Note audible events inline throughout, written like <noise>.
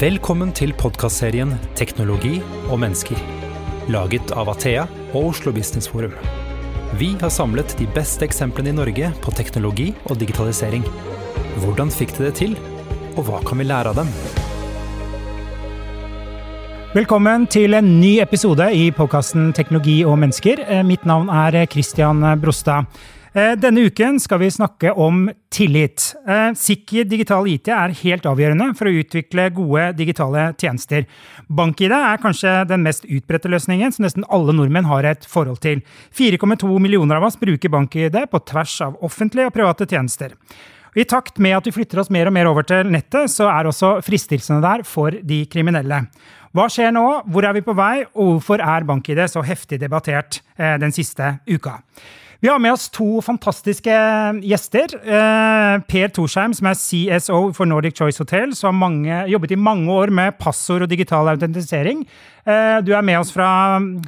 Velkommen til podkastserien 'Teknologi og mennesker', laget av Athea og Oslo Business Forum. Vi har samlet de beste eksemplene i Norge på teknologi og digitalisering. Hvordan fikk de det til, og hva kan vi lære av dem? Velkommen til en ny episode i podkasten Teknologi og mennesker. Eh, Mitt navn er Christian Brostad. Eh, Denne uken skal vi snakke om tillit. Eh, Sikker digital IT er helt avgjørende for å utvikle gode digitale tjenester. BankID er kanskje den mest utbredte løsningen som nesten alle nordmenn har et forhold til. 4,2 millioner av oss bruker BankID på tvers av offentlige og private tjenester. I takt med at vi flytter oss mer og mer over til nettet, så er også fristelsene der for de kriminelle. Hva skjer nå, hvor er vi på vei, og hvorfor er BankID så heftig debattert eh, den siste uka? Vi har med oss to fantastiske gjester. Eh, per Torsheim, som er CSO for Nordic Choice Hotel, som har mange, jobbet i mange år med passord og digital autentisering. Eh, du er med oss fra,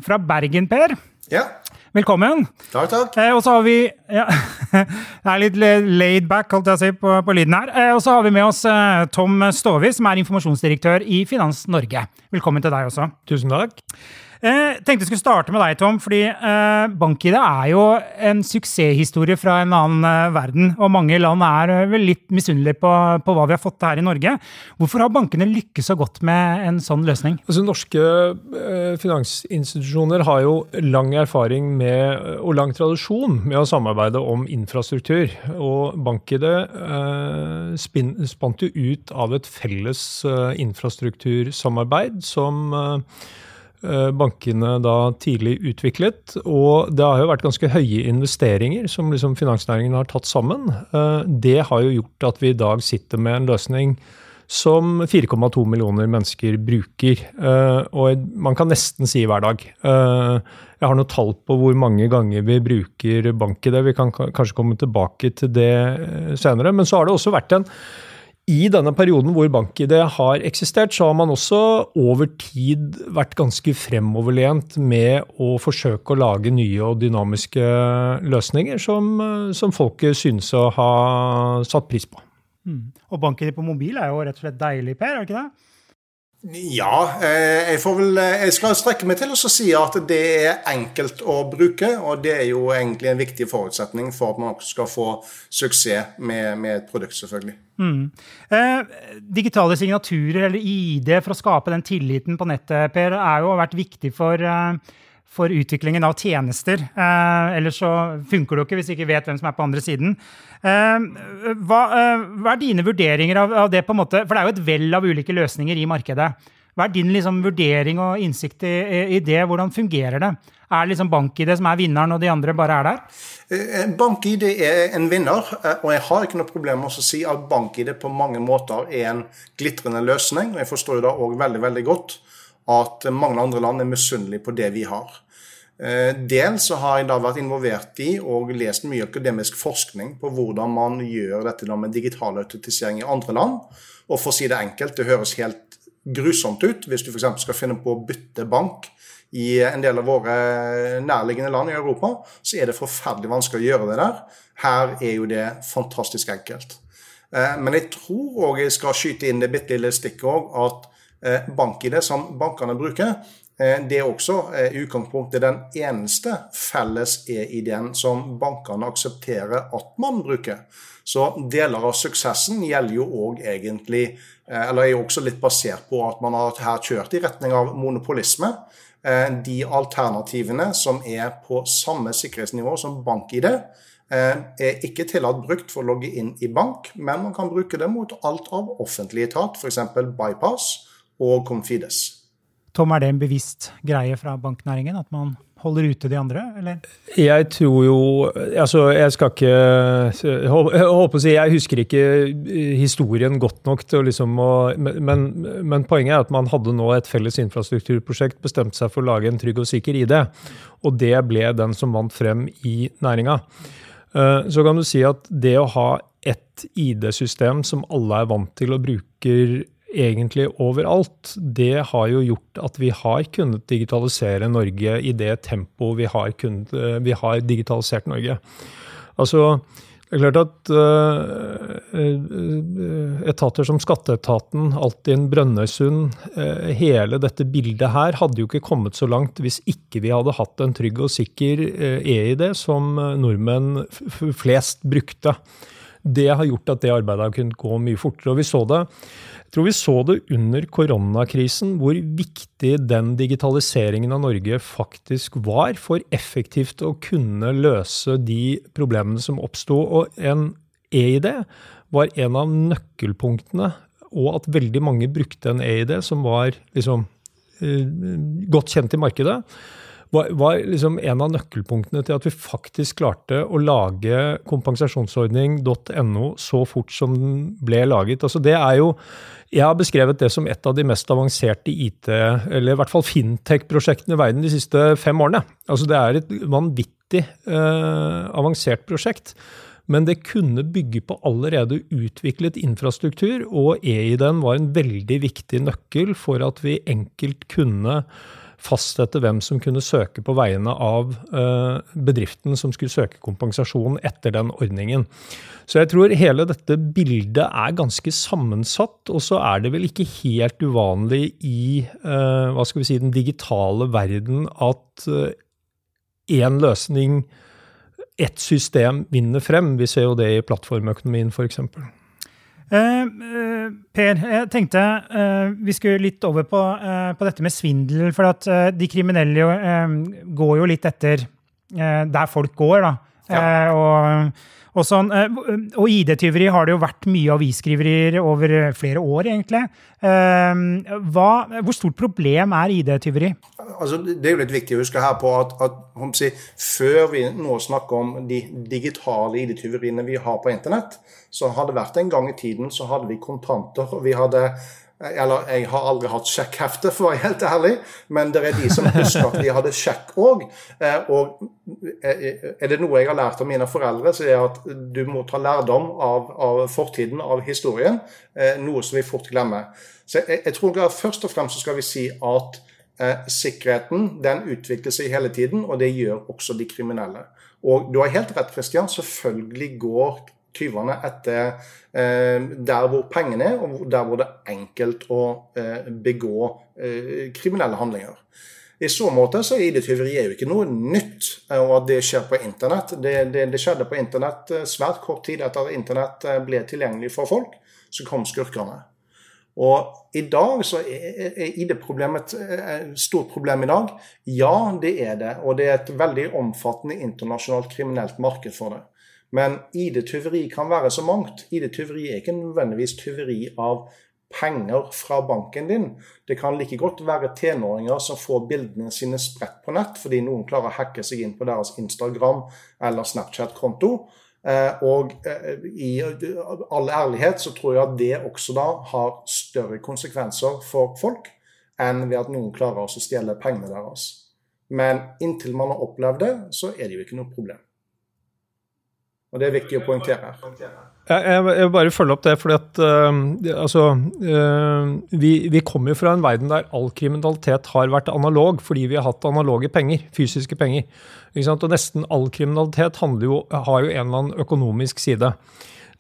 fra Bergen, Per. Ja, Velkommen. takk, takk. Eh, og så har vi ja, <laughs> Det er litt laid back holdt jeg å si, på, på lyden her. Eh, og så har vi med oss eh, Tom Stovi, som er informasjonsdirektør i Finans Norge. Velkommen til deg også. Tusen takk. Eh, tenkte jeg skulle starte med deg, Tom, fordi eh, BankID er jo en suksesshistorie fra en annen eh, verden. Og mange land er eh, vel litt misunnelige på, på hva vi har fått her i Norge. Hvorfor har bankene lykkes så godt med en sånn løsning? Altså, norske eh, finansinstitusjoner har jo lang erfaring med, og lang tradisjon med å samarbeide om infrastruktur. Og BankID eh, spin, spant jo ut av et felles eh, infrastruktursamarbeid som eh, eh, bankene da tidlig utviklet. Og det har jo vært ganske høye investeringer som liksom finansnæringen har tatt sammen. Eh, Det har jo gjort at vi i dag sitter med en løsning som 4,2 millioner mennesker bruker. Eh, og man kan nesten si hver dag. Eh, jeg har noe tall på hvor mange ganger vi bruker bank i det. Vi kan kanskje komme tilbake til det eh, senere. Men så har det også vært en i denne perioden hvor BankID har eksistert, så har man også over tid vært ganske fremoverlent med å forsøke å lage nye og dynamiske løsninger som, som folket synes å ha satt pris på. Og BankID på mobil er jo rett og slett deilig, Per? er det ikke det? Ja, eh, jeg vel eh, Jeg skal strekke meg til å si at det er enkelt å bruke, og det er jo egentlig en viktig forutsetning for at man også skal få suksess med, med et produkt, selvfølgelig. Eh, digitale signaturer, eller ID, for å skape den tilliten på nettet, Per, er jo vært viktig for, eh, for utviklingen av tjenester. Eh, ellers så funker det jo ikke hvis du ikke vet hvem som er på andre siden. Eh, hva, eh, hva er dine vurderinger av, av det, på en måte? For det er jo et vell av ulike løsninger i markedet. Hva er din liksom, vurdering og innsikt i, i det? Hvordan fungerer det? Er liksom BankID som er vinneren, og de andre bare er der? Eh, BankID er en vinner, eh, og jeg har ikke noe problem med å si at BankID på mange måter er en glitrende løsning. og Jeg forstår det òg veldig veldig godt at mange andre land er misunnelige på det vi har. Eh, Dels så har jeg da vært involvert i og lest mye akademisk forskning på hvordan man gjør dette da med digital autentisering i andre land. Og for å si det enkelt, det høres helt grusomt ut hvis du f.eks. skal finne på å bytte bank i en del av våre nærliggende land i Europa, så er det forferdelig vanskelig å gjøre det der. Her er jo det fantastisk enkelt. Eh, Men jeg tror òg jeg skal skyte inn det bitte lille stikket òg, at BankID som bankene bruker, eh, det er også eh, i utgangspunktet den eneste felles e-ID-en som bankene aksepterer at man bruker. Så deler av suksessen gjelder jo òg egentlig eh, Eller er også litt basert på at man har her kjørt i retning av monopolisme. Eh, De alternativene som er på samme sikkerhetsnivå som bank-ID, er ikke tillatt brukt for å logge inn i bank, men man kan bruke det mot alt av offentlig etat, f.eks. Bypass og Confides. Tom, er det en bevisst greie fra banknæringen at man holder ute de andre, eller? Jeg tror jo Altså, jeg skal ikke Jeg håper å si, jeg husker ikke historien godt nok til å liksom å men, men poenget er at man hadde nå et felles infrastrukturprosjekt, bestemte seg for å lage en trygg og sikker ID. Og det ble den som vant frem i næringa. Eh, Så kan du si at det å ha ett ID-system som alle er vant til og bruker egentlig overalt, det har jo gjort at vi har kunnet digitalisere Norge i det tempoet vi har, eh, vi har digitalisert Norge. Altså, Det er klart at uh, etater som skatteetaten, Altinn, Brønnøysund, hele dette bildet her hadde jo ikke kommet så langt hvis ikke vi hadde hatt en trygg og sikker uh, EID som nordmenn flest brukte. Det har gjort at det arbeidet har kunnet gå mye fortere. og vi så det tror vi så det under koronakrisen, hvor viktig den digitaliseringen av Norge faktisk var for effektivt å kunne løse de problemene som oppsto. Og en EID var en av nøkkelpunktene, og at veldig mange brukte en EID som var liksom, eh, godt kjent i markedet var, var liksom en av nøkkelpunktene til at vi faktisk klarte å lage kompensasjonsordning.no så fort som den ble laget. Altså det er jo, Jeg har beskrevet det som et av de mest avanserte IT, eller i hvert fall fintech-prosjektene i verden de siste fem årene. Altså Det er et vanvittig eh, avansert prosjekt. Men det kunne bygge på allerede utviklet infrastruktur, og EID-en var en veldig viktig nøkkel for at vi enkelt kunne fastsette hvem som kunne søke på vegne av eh, bedriften som skulle søke kompensasjon etter den ordningen. Så jeg tror hele dette bildet er ganske sammensatt, og så er det vel ikke helt uvanlig i eh, hva skal vi si, den digitale verden at én eh, løsning, ett system, vinner frem. Vi ser jo det i plattformøkonomien f.eks. Uh, per, jeg tenkte uh, vi skulle litt over på, på dette med svindel. For at de kriminelle går jo litt etter der folk går, da. Ja. og og, sånn, og ID-tyveri har det jo vært mye avisskriverier over flere år, egentlig. Hva, hvor stort problem er ID-tyveri? Altså, det er jo litt viktig å huske her på at, at si, før vi nå snakker om de digitale ID-tyveriene vi har på internett, så har det vært en gang i tiden så hadde vi kontanter. og vi hadde eller jeg har aldri hatt sjekkhefte, for å være helt ærlig, men det er de som husker at de hadde sjekk òg. Eh, og eh, er det noe jeg har lært av mine foreldre, så er det at du må ta lærdom av, av fortiden, av historien. Eh, noe som vi fort glemmer. Så jeg, jeg tror at først og fremst skal vi si at eh, sikkerheten den utvikler seg hele tiden, og det gjør også de kriminelle. Og du har helt rett, Christian. Selvfølgelig går tyvene etter eh, der hvor pengene er, og der hvor det er enkelt å eh, begå eh, kriminelle handlinger. I så måte så er ID-tyveri jo ikke noe nytt, og at det skjer på internett. Det, det, det, skjedde på internett svært kort tid etter at internett ble tilgjengelig for folk. Så kom skurkene. Og i dag så er ID-problemet et stort problem i dag. Ja, det er det. Og det er et veldig omfattende internasjonalt kriminelt marked for det. Men ID-tyveri kan være så mangt. ID-tyveri er ikke nødvendigvis tyveri av penger fra banken din. Det kan like godt være tenåringer som får bildene sine spredt på nett fordi noen klarer å hacke seg inn på deres Instagram eller Snapchat-konto. Eh, og eh, i all ærlighet så tror jeg at det også da har større konsekvenser for folk enn ved at noen klarer å stjele pengene deres. Men inntil man har opplevd det, så er det jo ikke noe problem. Og Det er viktig å poengtere. Jeg, vil bare følge opp det. fordi at uh, altså, uh, vi, vi kommer jo fra en verden der all kriminalitet har vært analog, fordi vi har hatt analoge penger, fysiske penger. Og Nesten all kriminalitet jo, har jo en eller annen økonomisk side.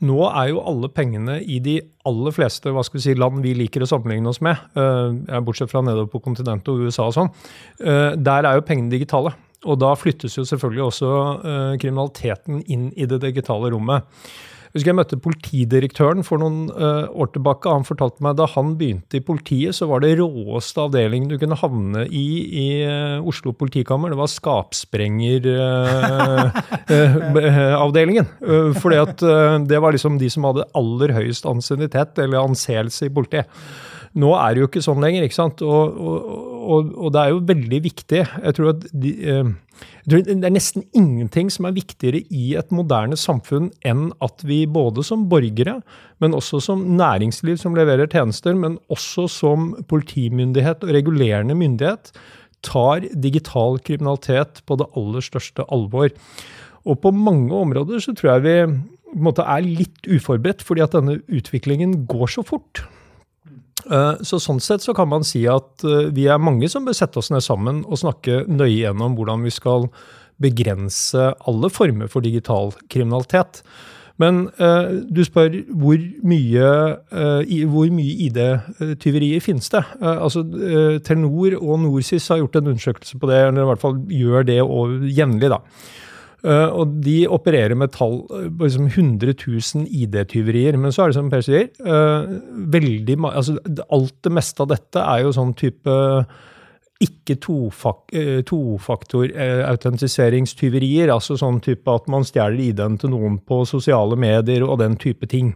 Nå er jo alle pengene i de aller fleste hva skal vi si, land vi liker å sammenligne oss med, uh, bortsett fra nedover på kontinentet og USA og sånn, der er jo pengene digitale. Og da flyttes jo selvfølgelig også uh, kriminaliteten inn i det digitale rommet. Jeg husker jeg møtte politidirektøren for noen uh, år tilbake. Han fortalte meg da han begynte i politiet, så var det råeste avdelingen du kunne havne i i uh, Oslo politikammer. Det var skapsprengeravdelingen. <laughs> Uh, fordi at det var liksom de som hadde aller høyest ansiennitet, eller anseelse i politiet. Nå er det jo ikke sånn lenger, ikke sant. Og, og, og, og det er jo veldig viktig. Jeg tror at de, eh, jeg tror det er nesten ingenting som er viktigere i et moderne samfunn enn at vi både som borgere, men også som næringsliv som leverer tjenester, men også som politimyndighet og regulerende myndighet, tar digital kriminalitet på det aller største alvor. Og på mange områder så tror jeg vi måte er litt uforberedt, fordi at denne utviklingen går så fort. Eh, så Sånn sett så kan man si at eh, vi er mange som bør sette oss ned sammen og snakke nøye gjennom hvordan vi skal begrense alle former for digital kriminalitet. Men uh, du spør hvor mye, uh, mye ID-tyverier finnes det? Uh, altså, Telenor og Norsis har gjort en undersøkelse på det, eller i hvert fall gjør det jevnlig. da. Og de opererer med tall på liksom 100 000 ID-tyverier. Men så er det som Per sier, veldig, altså, alt det meste av dette er jo sånn type ikke eh, tofaktorautentiseringstyverier, altså sånn type at man stjeler ID-en til noen på sosiale medier og den type ting.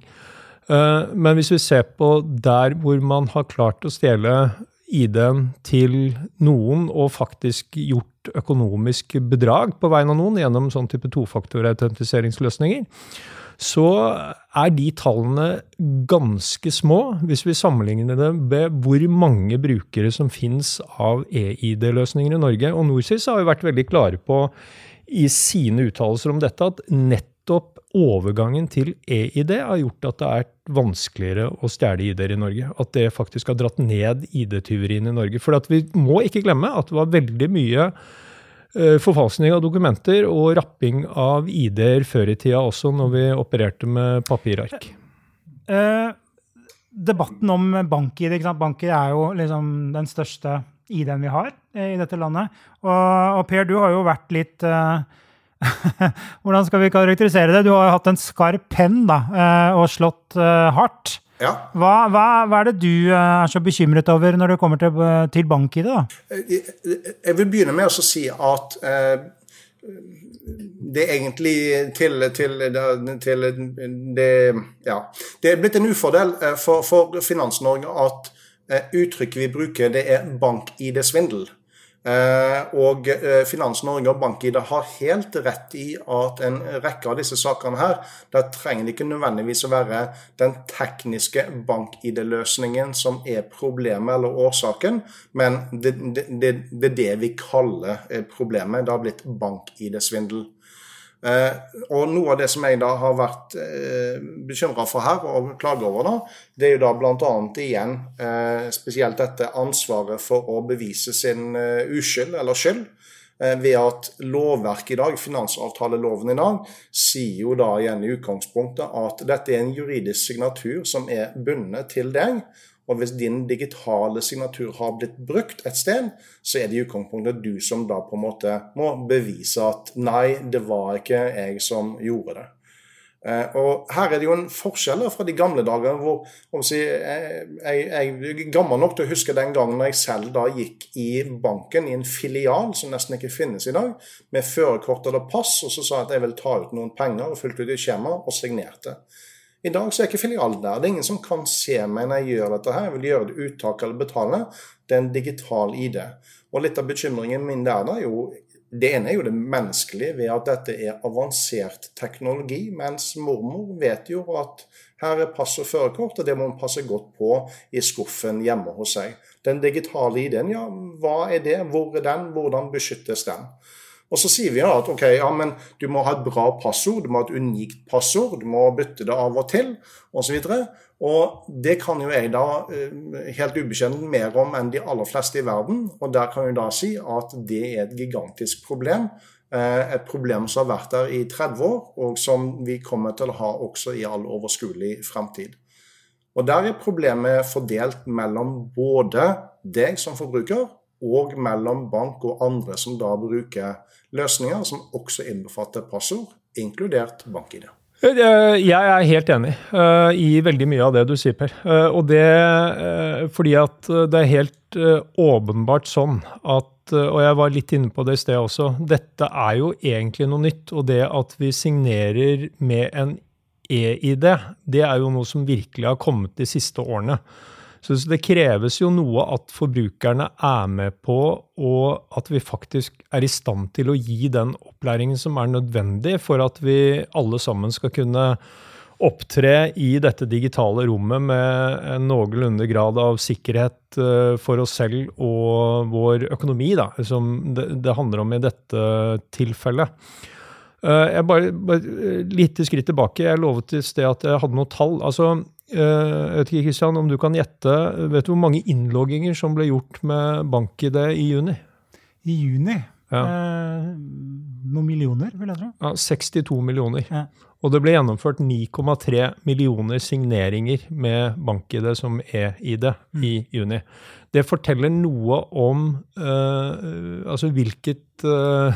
Eh, men hvis vi ser på der hvor man har klart å stjele ID-en til noen og faktisk gjort økonomisk bedrag på vegne av noen gjennom sånn type tofaktorautentiseringsløsninger, så er de tallene ganske små hvis vi sammenligner det med hvor mange brukere som finnes av e-ID-løsninger i Norge. Og Norsis har jo vært veldig klare på i sine uttalelser om dette at nettopp overgangen til e-ID har gjort at det er vanskeligere å stjele ID-er i Norge. At det faktisk har dratt ned ID-tyveriene i Norge. For vi må ikke glemme at det var veldig mye Eh, forfalskning av dokumenter og rapping av ID-er før i tida også, når vi opererte med papirark. Eh, debatten om bank-ID Bank-ID er jo liksom den største ID-en vi har eh, i dette landet. Og, og, Per, du har jo vært litt uh, <laughs> Hvordan skal vi karakterisere det? Du har jo hatt en skarp penn da, uh, og slått uh, hardt. Ja. Hva, hva, hva, er det du eh, er så bekymret over når det kommer til, eh, til bank-ID? Jeg, vil begynne med å si at eh, det er egentlig til, til, til det, ja. det er blitt en ufordel eh, for, for Finans-Norge at uttrykket vi bruker, det er bank-ID-svindel. Eh, og eh, Finans Norge og BankID har helt rett i at en rekke av disse sakene her, der trenger det ikke nødvendigvis å være den tekniske bank-ID-løsningen som er problemet eller årsaken, men det, det, det, det er det vi kaller eh, problemet. Det har blitt bank-ID-svindel. Eh, og Noe av det som jeg da har vært eh, bekymra for her, og klager over, da, det er jo da bl.a. igjen eh, spesielt dette ansvaret for å bevise sin eh, uskyld eller skyld. Ved at lovverket i dag, finansavtaleloven i dag, sier jo da igjen i utgangspunktet at dette er en juridisk signatur som er bundet til deg. Og hvis din digitale signatur har blitt brukt et sted, så er det i utgangspunktet du som da på en måte må bevise at nei, det var ikke jeg som gjorde det. Eh, og Her er det jo en forskjell fra de gamle dager. hvor si, jeg, jeg, jeg, er gammel nok til å huske den gangen jeg selv da gikk i banken, i en filial som nesten ikke finnes i dag, med førerkort eller pass, og så sa jeg at jeg ville ta ut noen penger, og fulgte ut et skjema og signerte. I dag så er ikke filialen der. Det er ingen som kan se meg når jeg gjør dette her. Jeg vil gjøre det uttak eller betale. Det er en digital ID. Og litt av bekymringen min der da, jo det ene er jo det menneskelige ved at dette er avansert teknologi, mens mormor vet jo at her er pass og førerkort, og det må hun passe godt på i skuffen hjemme hos seg. Den digitale ID-en, ja, hva er det? Hvor er den? Hvordan beskyttes den? Og så sier vi da at ok, ja, men du må ha et bra passord, du må ha et unikt passord, du må bytte det av og til, osv. Og, og det kan jo jeg da eh, helt ubekjent mer om enn de aller fleste i verden. Og der kan jeg da si at det er et gigantisk problem. Eh, et problem som har vært der i 30 år, og som vi kommer til å ha også i all overskuelig fremtid. Og der er problemet fordelt mellom både deg som forbruker og mellom bank og andre som da bruker løsninger som også innbefatter passord, inkludert bank-ID. Eh, jeg er helt enig uh, i veldig mye av det du sier, Per. Uh, og det fordi at det er helt åpenbart sånn at og jeg var litt inne på det i sted også, dette er jo egentlig noe nytt. Og det at vi signerer med en e-ID, det er jo noe som virkelig har kommet de siste årene. Så det kreves jo noe at forbrukerne er med på, og at vi faktisk er i stand til å gi den opplæringen som er nødvendig for at vi alle sammen skal kunne opptre i dette digitale rommet med en noenlunde grad av sikkerhet eh, for oss selv og vår økonomi, da, som det, handler om i dette tilfellet. Eh, jeg bare, bare Lite skritt tilbake. Jeg lovet i sted at jeg hadde noen tall. Altså, Eh, jeg vet ikke, Kristian, om du kan gjette. Vet du hvor mange innlogginger som ble gjort med BankID i juni? I juni? Ja. Eh, noen millioner, vil jeg tro. Ja, 62 millioner. Ja. Og det ble gjennomført 9,3 millioner signeringer med BankID som e-ID mm. i juni. Det forteller noe om eh, altså hvilket, uh,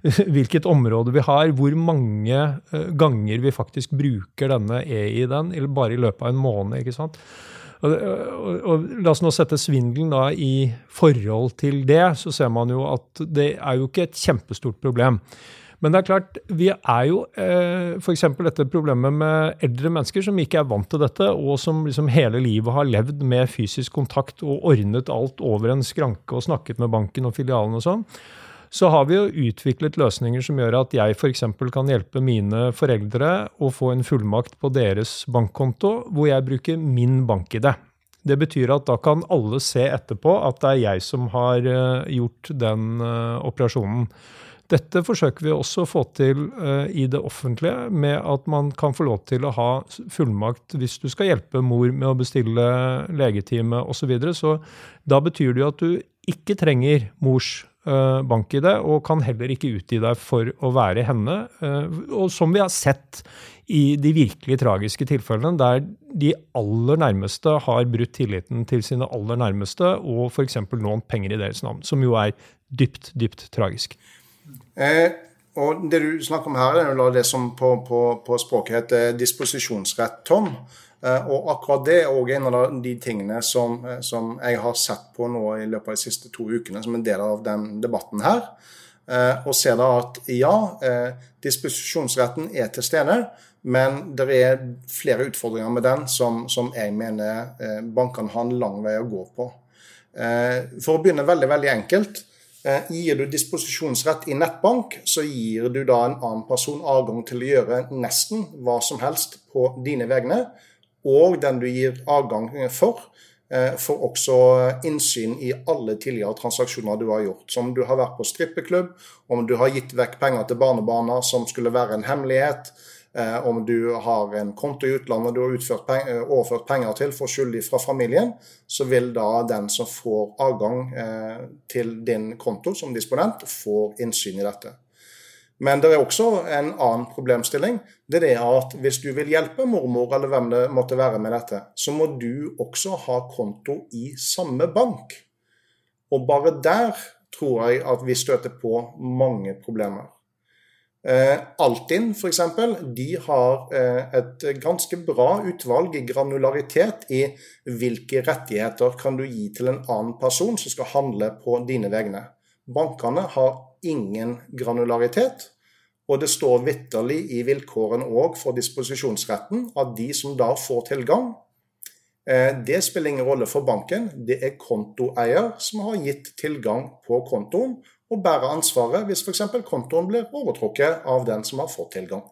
<laughs> hvilket, område vi har, hvor mange uh, ganger vi faktisk bruker denne e-ID-en, bare i løpet av en måned. ikke sant? Og, og, og, La oss nå sette svindelen da i forhold til det, så ser man jo at det er jo ikke et kjempestort problem. Men det er klart, vi er jo eh, f.eks. dette problemet med eldre mennesker som ikke er vant til dette, og som liksom hele livet har levd med fysisk kontakt og ordnet alt over en skranke og snakket med banken og filialen og sånn. Så har vi jo utviklet løsninger som gjør at jeg f.eks. kan hjelpe mine foreldre å få en fullmakt på deres bankkonto, hvor jeg bruker min bank-ID. Det betyr at da kan alle se etterpå at det er jeg som har eh, gjort den uh, operasjonen. Dette forsøker vi også å få til uh, i det offentlige, med at man kan få lov til å ha fullmakt hvis du skal hjelpe mor med å bestille legetime osv. Så, videre. så da betyr det jo at du ikke trenger mors uh, bank-ID, og kan heller ikke utgi deg for å være henne. Uh, og som vi har sett i de virkelig tragiske tilfellene, der de aller nærmeste har brutt tilliten til sine aller nærmeste og f.eks. lånt penger i deres navn, som jo er dypt, dypt tragisk. Eh, og Det du snakker om her, er det som på, på, på språket heter disposisjonsrett, Tom. Eh, og akkurat det er òg en av de tingene som, eh, som, jeg har sett på nå i løpet av de siste to ukene som en del av den debatten her. Eh, og ser da at ja, disposisjonsretten er til stede. Men det er flere utfordringer med den som, som jeg mener bankene har en lang vei å gå på. For å begynne veldig veldig enkelt, gir du disposisjonsrett i nettbank, så gir du da en annen person adgang til å gjøre nesten hva som helst på dine vegne. Og den du gir adgang for, eh, får også innsyn i alle tidligere transaksjoner du har gjort. Som du har vært på strippeklubb, om du har gitt vekk penger til barnebarna som skulle være en hemmelighet, Eh, om du har en konto i utlandet du har penger, eh, overført penger til for skyldig fra familien, så vil da den som får adgang eh, til din konto som disponent, få innsyn i dette. Men det er også en annen problemstilling. Det er at hvis du vil hjelpe mormor eller hvem det måtte være med dette, så må du også ha konto i samme bank. Og bare der tror jeg at vi støter på mange problemer. Eh, Altinn f.eks. de har eh, et ganske bra utvalg i granularitet i hvilke rettigheter kan du gi til en annen person som skal handle på dine vegne. Bankene har ingen granularitet, og det står vitterlig i vilkårene òg for disposisjonsretten at de som da får tilgang, eh, det spiller ingen rolle for banken. Det er kontoeier som har gitt tilgang på kontoen, og bærer ansvaret hvis f.eks. kontoen blir overtrukket av den som har fått tilgang.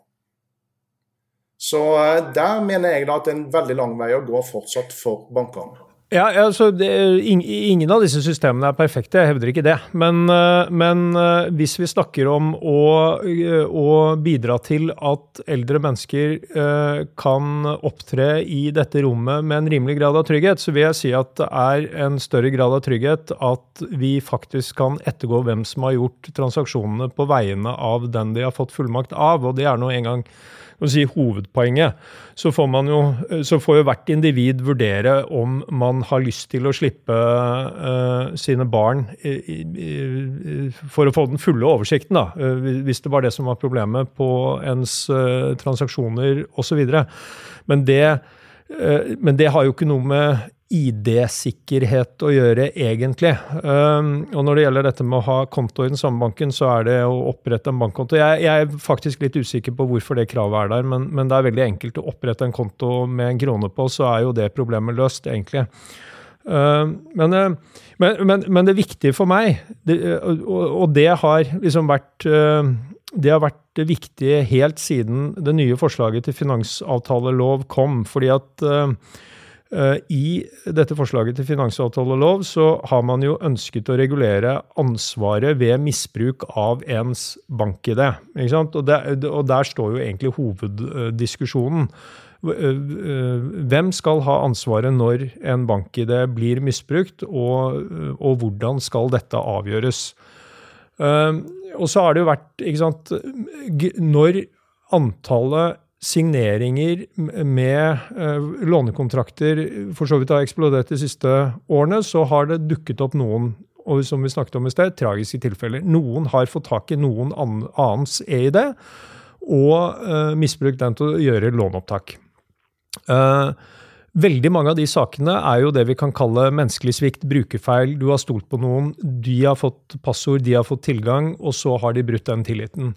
Så eh, der mener jeg da at det er en veldig lang vei å gå fortsatt for bankene. Ja, altså, det, Ingen av disse systemene er perfekte, jeg hevder ikke det. Men, eh, men eh, hvis vi snakker om å, eh, å, bidra til at eldre mennesker kan opptre i dette rommet med en rimelig grad av trygghet, så vil jeg si at det er en større grad av trygghet at vi faktisk kan ettergå hvem som har gjort transaksjonene på vegne av den de har fått fullmakt av. Og det er nå engang si, hovedpoenget, så får, jo, så får jo hvert individ vurdere om man har lyst til å slippe uh, sine barn i, i, for å få den fulle oversikten, da, uh, hvis det var det som var problemet på ens uh, transaksjoner osv. Men, det, men det har jo ikke noe med ID-sikkerhet å gjøre, egentlig. Um, og når det gjelder dette med å ha konto i den samme banken, så er det å opprette en bankkonto. Jeg, jeg er faktisk litt usikker på hvorfor det kravet er der, men, men, det er veldig enkelt å opprette en konto med en krone på, så er jo det problemet løst, egentlig. Um, men, men, men, det viktige for meg, det, og, og, det har liksom vært uh, det har vært det viktige helt siden det nye forslaget til finansavtalelov kom. fordi at Eh, I dette forslaget til finansavtalelov så har man jo ønsket å regulere ansvaret ved misbruk av ens bank-ID. Og, og der står jo egentlig hoveddiskusjonen. Eh, eh, hvem skal ha ansvaret når en bank-ID blir misbrukt, og, og, hvordan skal dette avgjøres? Og så har det jo vært ikke sant, Når antallet signeringer med lånekontrakter for så vidt har eksplodert de siste årene, så har det dukket opp noen og som vi snakket om i sted, tragiske tilfeller. Noen har fått tak i noen annens EID og uh, misbrukt den til å gjøre låneopptak. Uh, Veldig mange av de sakene er jo det vi kan kalle menneskelig svikt, brukerfeil. Du har stolt på noen, de har fått passord, de har fått tilgang, og så har de brutt den tilliten.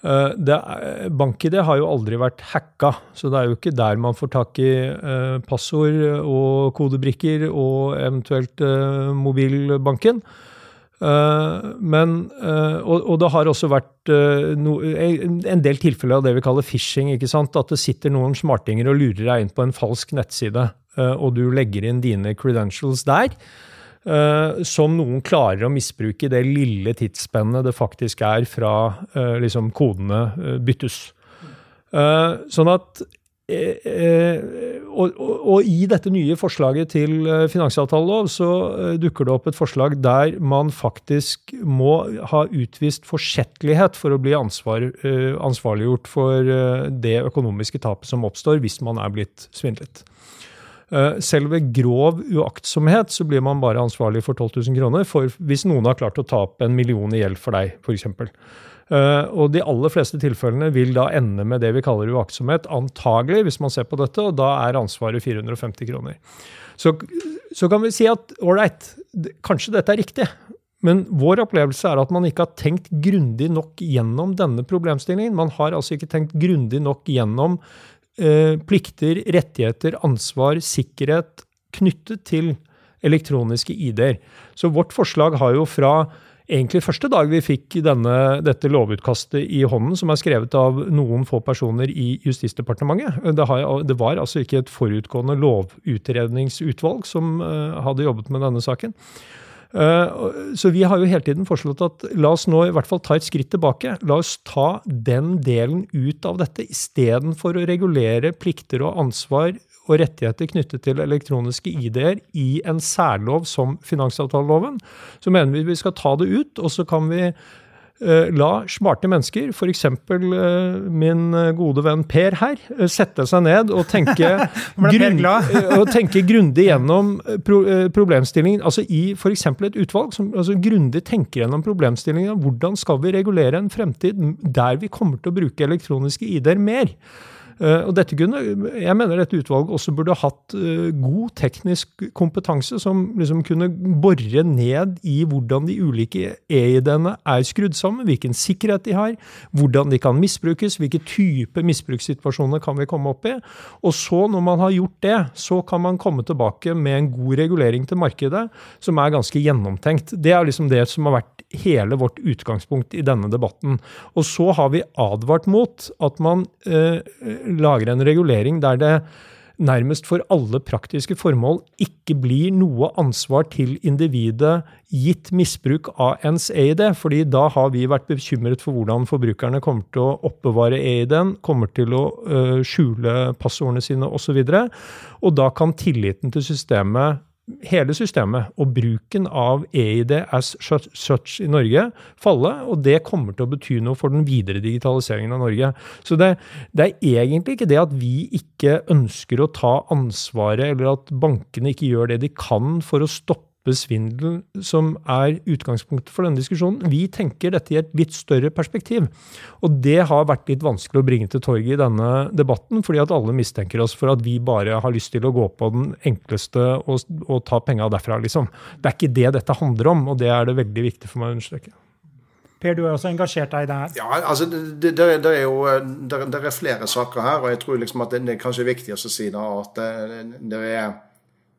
Eh, BankID har jo aldri vært hacka, så det er jo ikke der man får tak i uh, passord og kodebrikker og eventuelt uh, mobilbanken. Eh, men, eh, og, og, det har også vært no, en del tilfeller av det vi kaller phishing. At det sitter noen smartinger og lurer deg inn på en falsk nettside, og du legger inn dine credentials der. Som noen klarer å misbruke i det lille tidsspennet det faktisk er fra liksom, kodene byttes. Sånn at Eh, eh, og, og, og, i dette nye forslaget til eh, finansavtalelov så dukker det opp et forslag der man faktisk må ha utvist forsettlighet for å bli ansvar, ansvarliggjort for det økonomiske tapet som oppstår hvis man er blitt svindlet. Selv ved grov uaktsomhet så blir man bare ansvarlig for 12 000 kroner for hvis noen har klart å ta opp en million i gjeld for deg, f.eks. Eh, og de aller fleste tilfellene vil da ende med det vi kaller uaktsomhet, antagelig, hvis man ser på dette, og da er ansvaret 450 kroner. Så, så kan vi si at ålreit, kanskje dette er riktig. Men vår opplevelse er at man ikke har tenkt grundig nok gjennom denne problemstillingen. Man har altså ikke tenkt grundig nok gjennom eh, plikter, rettigheter, ansvar, sikkerhet knyttet til elektroniske ID-er. Så vårt forslag har jo fra egentlig første dag vi fikk denne, dette lovutkastet i hånden, som er skrevet av noen få personer i Justisdepartementet. Det, har, det var altså ikke et forutgående lovutredningsutvalg som uh, hadde jobbet med denne saken. Uh, så vi har jo hele tiden foreslått at la oss nå i hvert fall ta et skritt tilbake. La oss ta den delen ut av dette, istedenfor å regulere plikter og ansvar og rettigheter knyttet til elektroniske ID-er i en særlov som finansavtaleloven, så mener vi vi skal ta det ut, og så kan vi la smarte mennesker, f.eks. Uh, min gode venn Per her, sette seg ned og tenke, <laughs> grunn, og tenke grundig gjennom problemstillingen. Altså i f.eks. et utvalg som altså, grundig tenker gjennom problemstillingen. Hvordan skal vi regulere en fremtid der vi kommer til å bruke elektroniske ID-er mer? Eh, og dette kunne, Jeg mener dette utvalget også burde hatt eh, god teknisk kompetanse, som liksom kunne bore ned i hvordan de ulike e-ID-ene er skrudd sammen, hvilken sikkerhet de har, hvordan de kan misbrukes, hvilke type misbrukssituasjoner kan vi komme opp i. Og så, når man har gjort det, så kan man komme tilbake med en god regulering til markedet som er ganske gjennomtenkt. Det er liksom det som har vært hele vårt utgangspunkt i denne debatten. Og så har vi advart mot at man eh, lager en regulering der det nærmest for alle praktiske formål ikke blir noe ansvar til individet gitt misbruk av ens EID, fordi da har vi vært bekymret for hvordan forbrukerne kommer til å oppbevare EID-en, kommer til å uh, skjule passordene sine osv. Og, så og da kan tilliten til systemet hele systemet og bruken av EID as such i Norge falle, og det kommer til å bety noe for den videre digitaliseringen av Norge. Så det, det, er egentlig ikke det at vi ikke ønsker å ta ansvaret, eller at bankene ikke gjør det de kan for å stoppe svindel som er utgangspunktet for denne diskusjonen. Vi tenker dette i et litt større perspektiv. Og det har vært litt vanskelig å bringe til torget i denne debatten, fordi at alle mistenker oss for at vi bare har lyst til å gå på den enkleste og, og ta penga derfra, liksom. Det er ikke det dette handler om, og det er det veldig viktig for meg å understreke. Per, du er også engasjert deg i det her. Ja, altså, det, det, det er jo det, det, er flere saker her, og jeg tror liksom at det, er kanskje viktig å si da, at det, er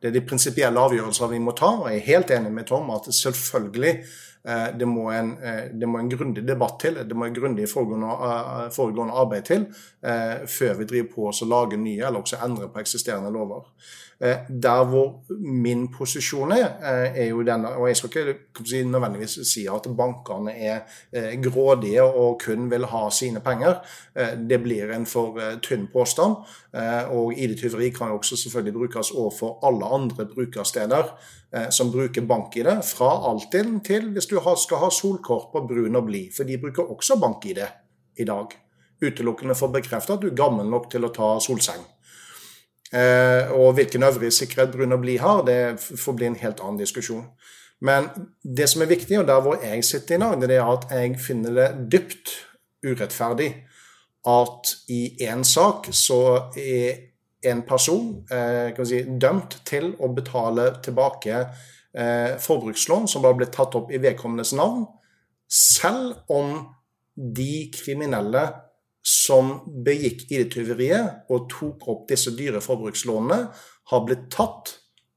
det er de prinsipielle avgjørelser vi må ta. og Jeg er helt enig med Tom at selvfølgelig det må en, eh, det må en grundig debatt til, det må en grundig foregående, eh, foregående arbeid til før vi driver på oss og lager nye eller også endrer på eksisterende lover. Eh, der hvor min posisjon er, eh, er jo denne Og jeg skal ikke si, nødvendigvis si at bankene er eh, grådige og kun vil ha sine penger. Det blir en for tynn påstand. Og ID-tyveri kan jo også selvfølgelig brukes overfor alle andre brukersteder som bruker bank-ID, fra Altinn til hvis du skal ha solkort på brun og blid, for de bruker også bank-ID i dag. utelukkende for å bekrefte at du er gammel nok til å ta solseng. Eh, og hvilken øvrig sikkerhet brun og blid har, det får bli en helt annen diskusjon. Men det som er viktig, og der hvor jeg sitter i dag, det er at jeg finner det dypt urettferdig at i én sak så er en person eh, si, dømt til å betale tilbake eh, forbrukslån som har blitt tatt opp i vedkommendes navn, selv om de kriminelle som begikk ID-tyveriet og tok opp disse dyre forbrukslånene, har blitt tatt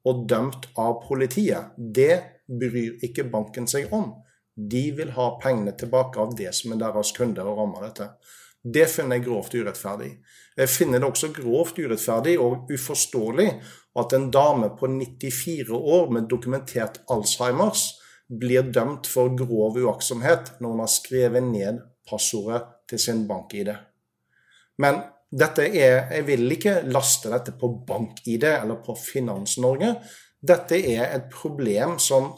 og dømt av politiet. Det bryr ikke banken seg om. De vil ha pengene tilbake av det som er deres kunder og rammer dette. Det finner jeg grovt urettferdig. Jeg finner det også grovt urettferdig og uforståelig at en dame på 94 år med dokumentert Alzheimers blir dømt for grov uaktsomhet når hun har skrevet ned passordet til sin bank-ID. Men dette er, jeg vil ikke laste dette på bank-ID eller på Finans-Norge. Dette er et problem som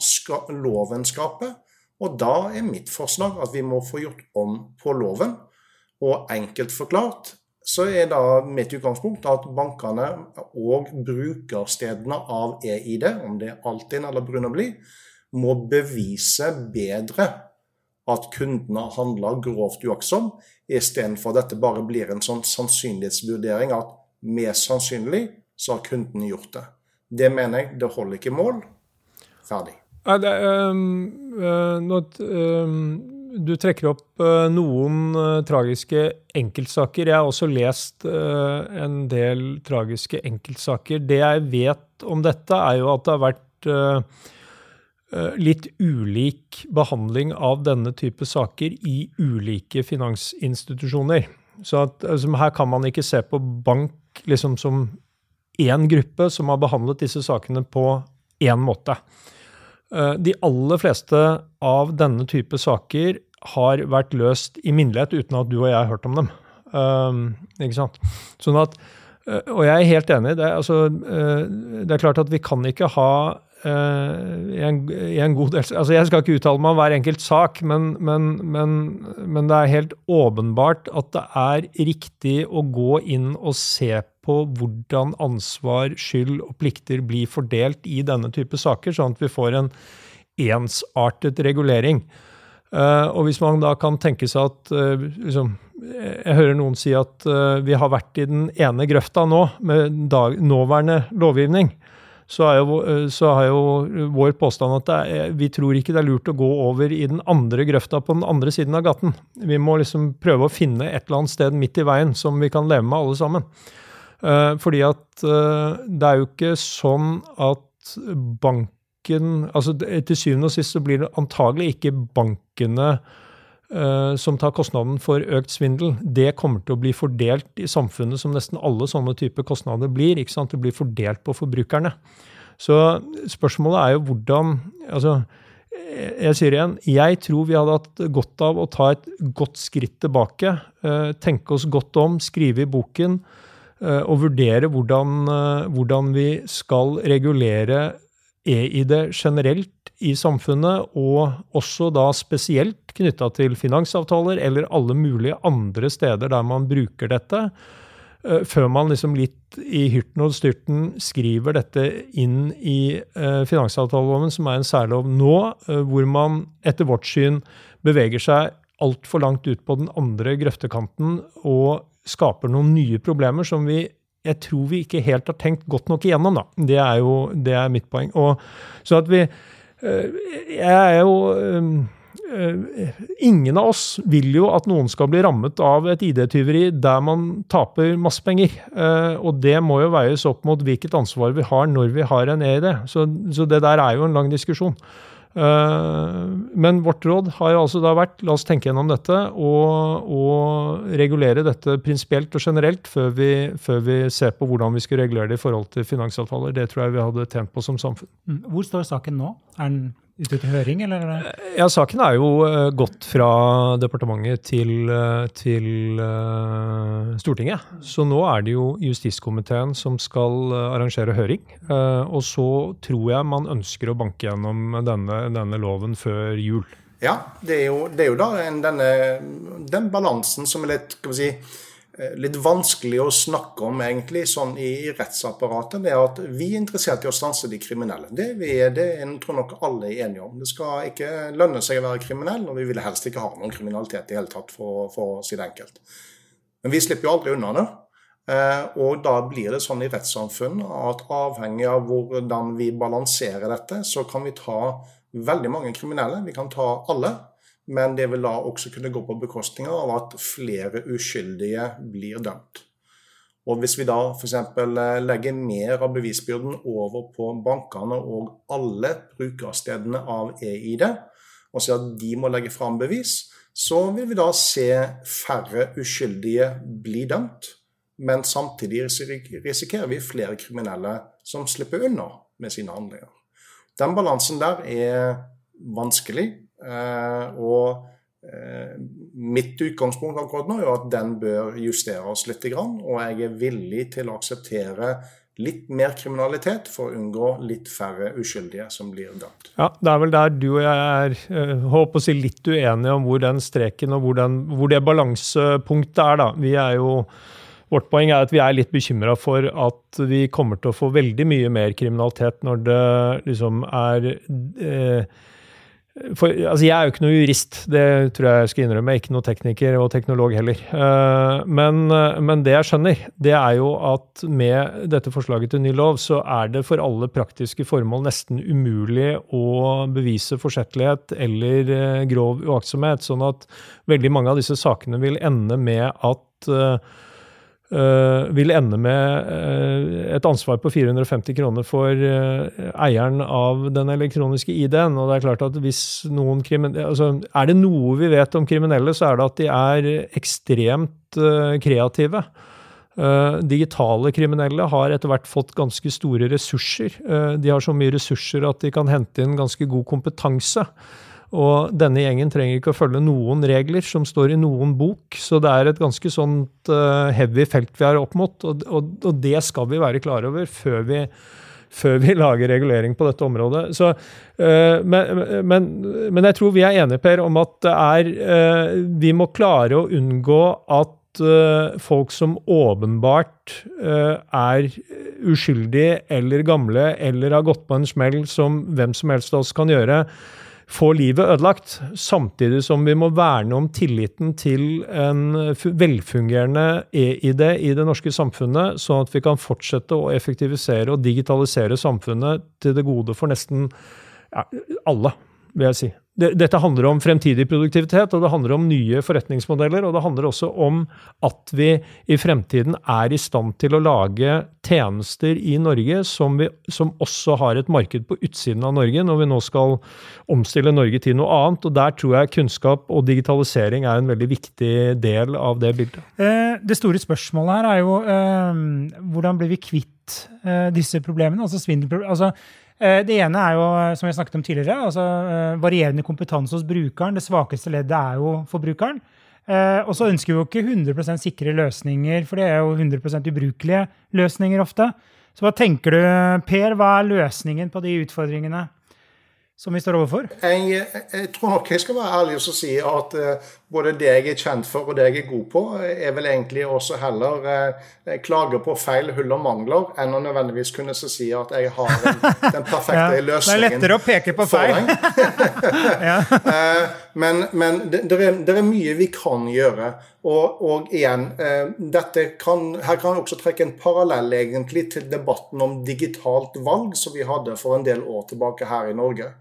loven skaper. Og da er mitt forslag at vi må få gjort om på loven. Og enkelt forklart så er da mitt utgangspunkt at bankene og brukerstedene av EID, om det er Altinn eller Brun og bli må bevise bedre at kundene har handla grovt uaktsomt, istedenfor at dette bare blir en sånn sannsynlighetsvurdering at mest sannsynlig så har kunden gjort det. Det mener jeg det holder ikke mål. Ferdig. Nei, det, uh, not, um, du trekker opp uh, noen uh, tragiske enkeltsaker. Jeg har også lest en del tragiske enkeltsaker. Det jeg vet om dette, er jo at det har vært Eh, litt ulik behandling av denne type saker i ulike finansinstitusjoner. Så at, altså, her kan man ikke se på bank liksom som én gruppe som har behandlet disse sakene på én måte. Eh, de aller fleste av denne type saker har vært løst i minnelighet uten at du og jeg har hørt om dem. Um, ikke sant? Sånn at, og jeg er helt enig. Det, altså, det er klart at vi kan ikke ha i, en, i, en, god del altså Jeg skal ikke uttale meg om hver enkelt sak, men, men, men, men, det er helt åpenbart at det er riktig å gå inn og se på hvordan ansvar, skyld og plikter blir fordelt i denne type saker, sånn at vi får en ensartet regulering. Uh, og hvis man da kan tenke seg at uh, liksom, Jeg hører noen si at vi har vært i den ene grøfta nå med dag, nåværende lovgivning så jo, eh, så er jo vår påstand at er, vi tror ikke det er lurt å gå over i den andre grøfta på den andre siden av gaten. Vi må liksom prøve å finne et eller annet sted midt i veien som vi kan leve med alle sammen. Uh, fordi at det er jo ikke sånn at banken altså Til syvende og sist så blir det antagelig ikke bankene Eh, som tar kostnaden for økt svindel, det kommer til å bli fordelt i samfunnet som nesten alle sånne typer kostnader blir. ikke sant? Det blir fordelt på forbrukerne. Så spørsmålet er jo hvordan altså, Jeg sier igjen, jeg tror vi hadde hatt godt av å ta et godt skritt tilbake. Eh, tenke oss godt om, skrive i boken eh, og vurdere hvordan, hvordan vi skal regulere EID generelt i samfunnet, og også da spesielt knytta til finansavtaler eller alle mulige andre steder der man bruker dette, eh, før man liksom litt i hyrten og styrten skriver dette inn i eh, finansavtaleloven, som er en særlov nå, eh, hvor man etter vårt syn beveger seg altfor langt ut på den andre grøftekanten og skaper noen nye problemer som vi jeg tror vi ikke helt har tenkt godt nok igjennom. Da. Det er jo det er mitt poeng. Og, så at vi, jeg er jo eh, eh, Ingen av oss vil jo at noen skal bli rammet av et ID-tyveri der man taper masse penger. Og det må jo veies opp mot hvilket ansvar vi har når vi har en EID. Så, så det der er jo en lang diskusjon. Men vårt råd har jo altså da vært la oss tenke gjennom dette og, og regulere dette prinsipielt og generelt før vi, før vi, ser på hvordan vi skal regulere det i forhold til finansavtaler. Det tror jeg vi hadde tjent på som samfunn. Mm. Hvor står saken nå? Er den ute til høring, eller? Ja, Saken er jo uh, gått fra departementet til, uh, til uh, Stortinget. Så nå er det jo justiskomiteen som skal arrangere høring. og så tror jeg man ønsker å banke gjennom denne, denne loven før jul. Ja, det er jo, det er jo da en, denne, den balansen som er litt, skal vi si, eh, litt vanskelig å snakke om egentlig sånn i, i, rettsapparatet. Det er at vi er interessert i å stanse de kriminelle. Det, vi er, det jeg tror nok alle er enige om. Det skal ikke lønne seg å være kriminell, og vi vil helst ikke ha noen kriminalitet i hele tatt, for, for å si det enkelt. Men vi slipper jo aldri unna det. Eh, og da blir det sånn i rettssamfunn at avhengig av hvordan vi balanserer dette, så kan vi ta veldig mange kriminelle. Vi kan ta alle. Men det vil da også kunne gå på bekostning av at flere uskyldige blir dømt. Og Hvis vi da f.eks. Eh, legger mer av bevisbyrden over på bankene og alle brukerstedene av EID, og sier at de må legge fram bevis, så vil vi da se færre uskyldige bli dømt. Men samtidig risikerer vi flere kriminelle som slipper unna med sine handlinger. Den balansen der er vanskelig. Eh, og eh, mitt utgangspunkt akkurat nå er at den bør justeres litt. Og jeg er villig til å akseptere litt mer kriminalitet for å unngå litt færre uskyldige som blir dømt. Ja, Det er vel der du og jeg er håper eh, å si litt uenige om hvor den streken og hvor, den, hvor det balansepunktet er. da. Vi er jo Vårt poeng er at vi er litt bekymra for at vi kommer til å få veldig mye mer kriminalitet når det liksom er eh, for, altså jeg er jo ikke noe jurist, det tror jeg jeg skal innrømme. Ikke noe tekniker og teknolog heller. Uh, men, men, det jeg skjønner, det er jo at med dette forslaget til ny lov, så er det for alle praktiske formål nesten umulig å bevise forsettlighet eller uh, grov uaktsomhet. Sånn at veldig mange av disse sakene vil ende med at uh, vil ende med uh, et ansvar på 450 kroner for uh, eieren av den elektroniske ID-en. Og det Er klart at hvis noen altså, Er det noe vi vet om kriminelle, så er det at de er ekstremt kreative. digitale kriminelle har etter hvert fått ganske store ressurser. de har så mye ressurser at de kan hente inn ganske god kompetanse. Og denne gjengen trenger ikke å følge noen regler som står i noen bok, så det er et ganske sånt uh, heavy felt vi er opp mot, og, og, og, det skal vi være klar over før vi, før vi <laughs> lager regulering på dette området. Så, uh, men, men, men, jeg tror vi er enige, Per, om at det er uh, Vi må klare å unngå at folk som åpenbart er uskyldige eller gamle eller har gått på en smell som hvem som helst av oss kan gjøre, få livet ødelagt, samtidig som vi må verne om tilliten til en velfungerende e-ID i det norske samfunnet, sånn at vi kan fortsette å effektivisere og digitalisere samfunnet til det gode for nesten ja, alle, vil jeg si dette handler om fremtidig produktivitet, og det handler om nye forretningsmodeller. Og det handler også om at vi i fremtiden er i stand til å lage tjenester i Norge som, vi, som også har et marked på utsiden av Norge, når vi nå skal omstille Norge til noe annet. Og der tror jeg kunnskap og digitalisering er en veldig viktig del av det bildet. Eh, det store spørsmålet her er jo eh, hvordan blir vi kvitt eh, disse problemene? Altså svindelproblemer. Altså, det ene er jo, som vi snakket om tidligere, altså eh, varierende kompetanse hos brukeren. Det svakeste leddet er jo forbrukeren. Eh, og så ønsker vi jo ikke 100% sikre løsninger, for det er jo 100% ubrukelige løsninger ofte. Så hva tenker du, Per? Hva er løsningen på de utfordringene? som vi står overfor? Jeg, jeg, tror nok jeg skal være ærlig og si at både det jeg er kjent for og det jeg er god på, er vel egentlig også heller eh, klage på feil, hull og mangler, enn å nødvendigvis kunne si at jeg har den, <laughs> den perfekte ja, løsningen. Det er lettere å peke på feil. <laughs> <laughs> eh, men, men det, det, er, det, er, mye vi kan gjøre. Og, og igjen, kan, her kan jeg også trekke en parallell egentlig til debatten om digitalt valg som vi hadde for en del år tilbake her i Norge.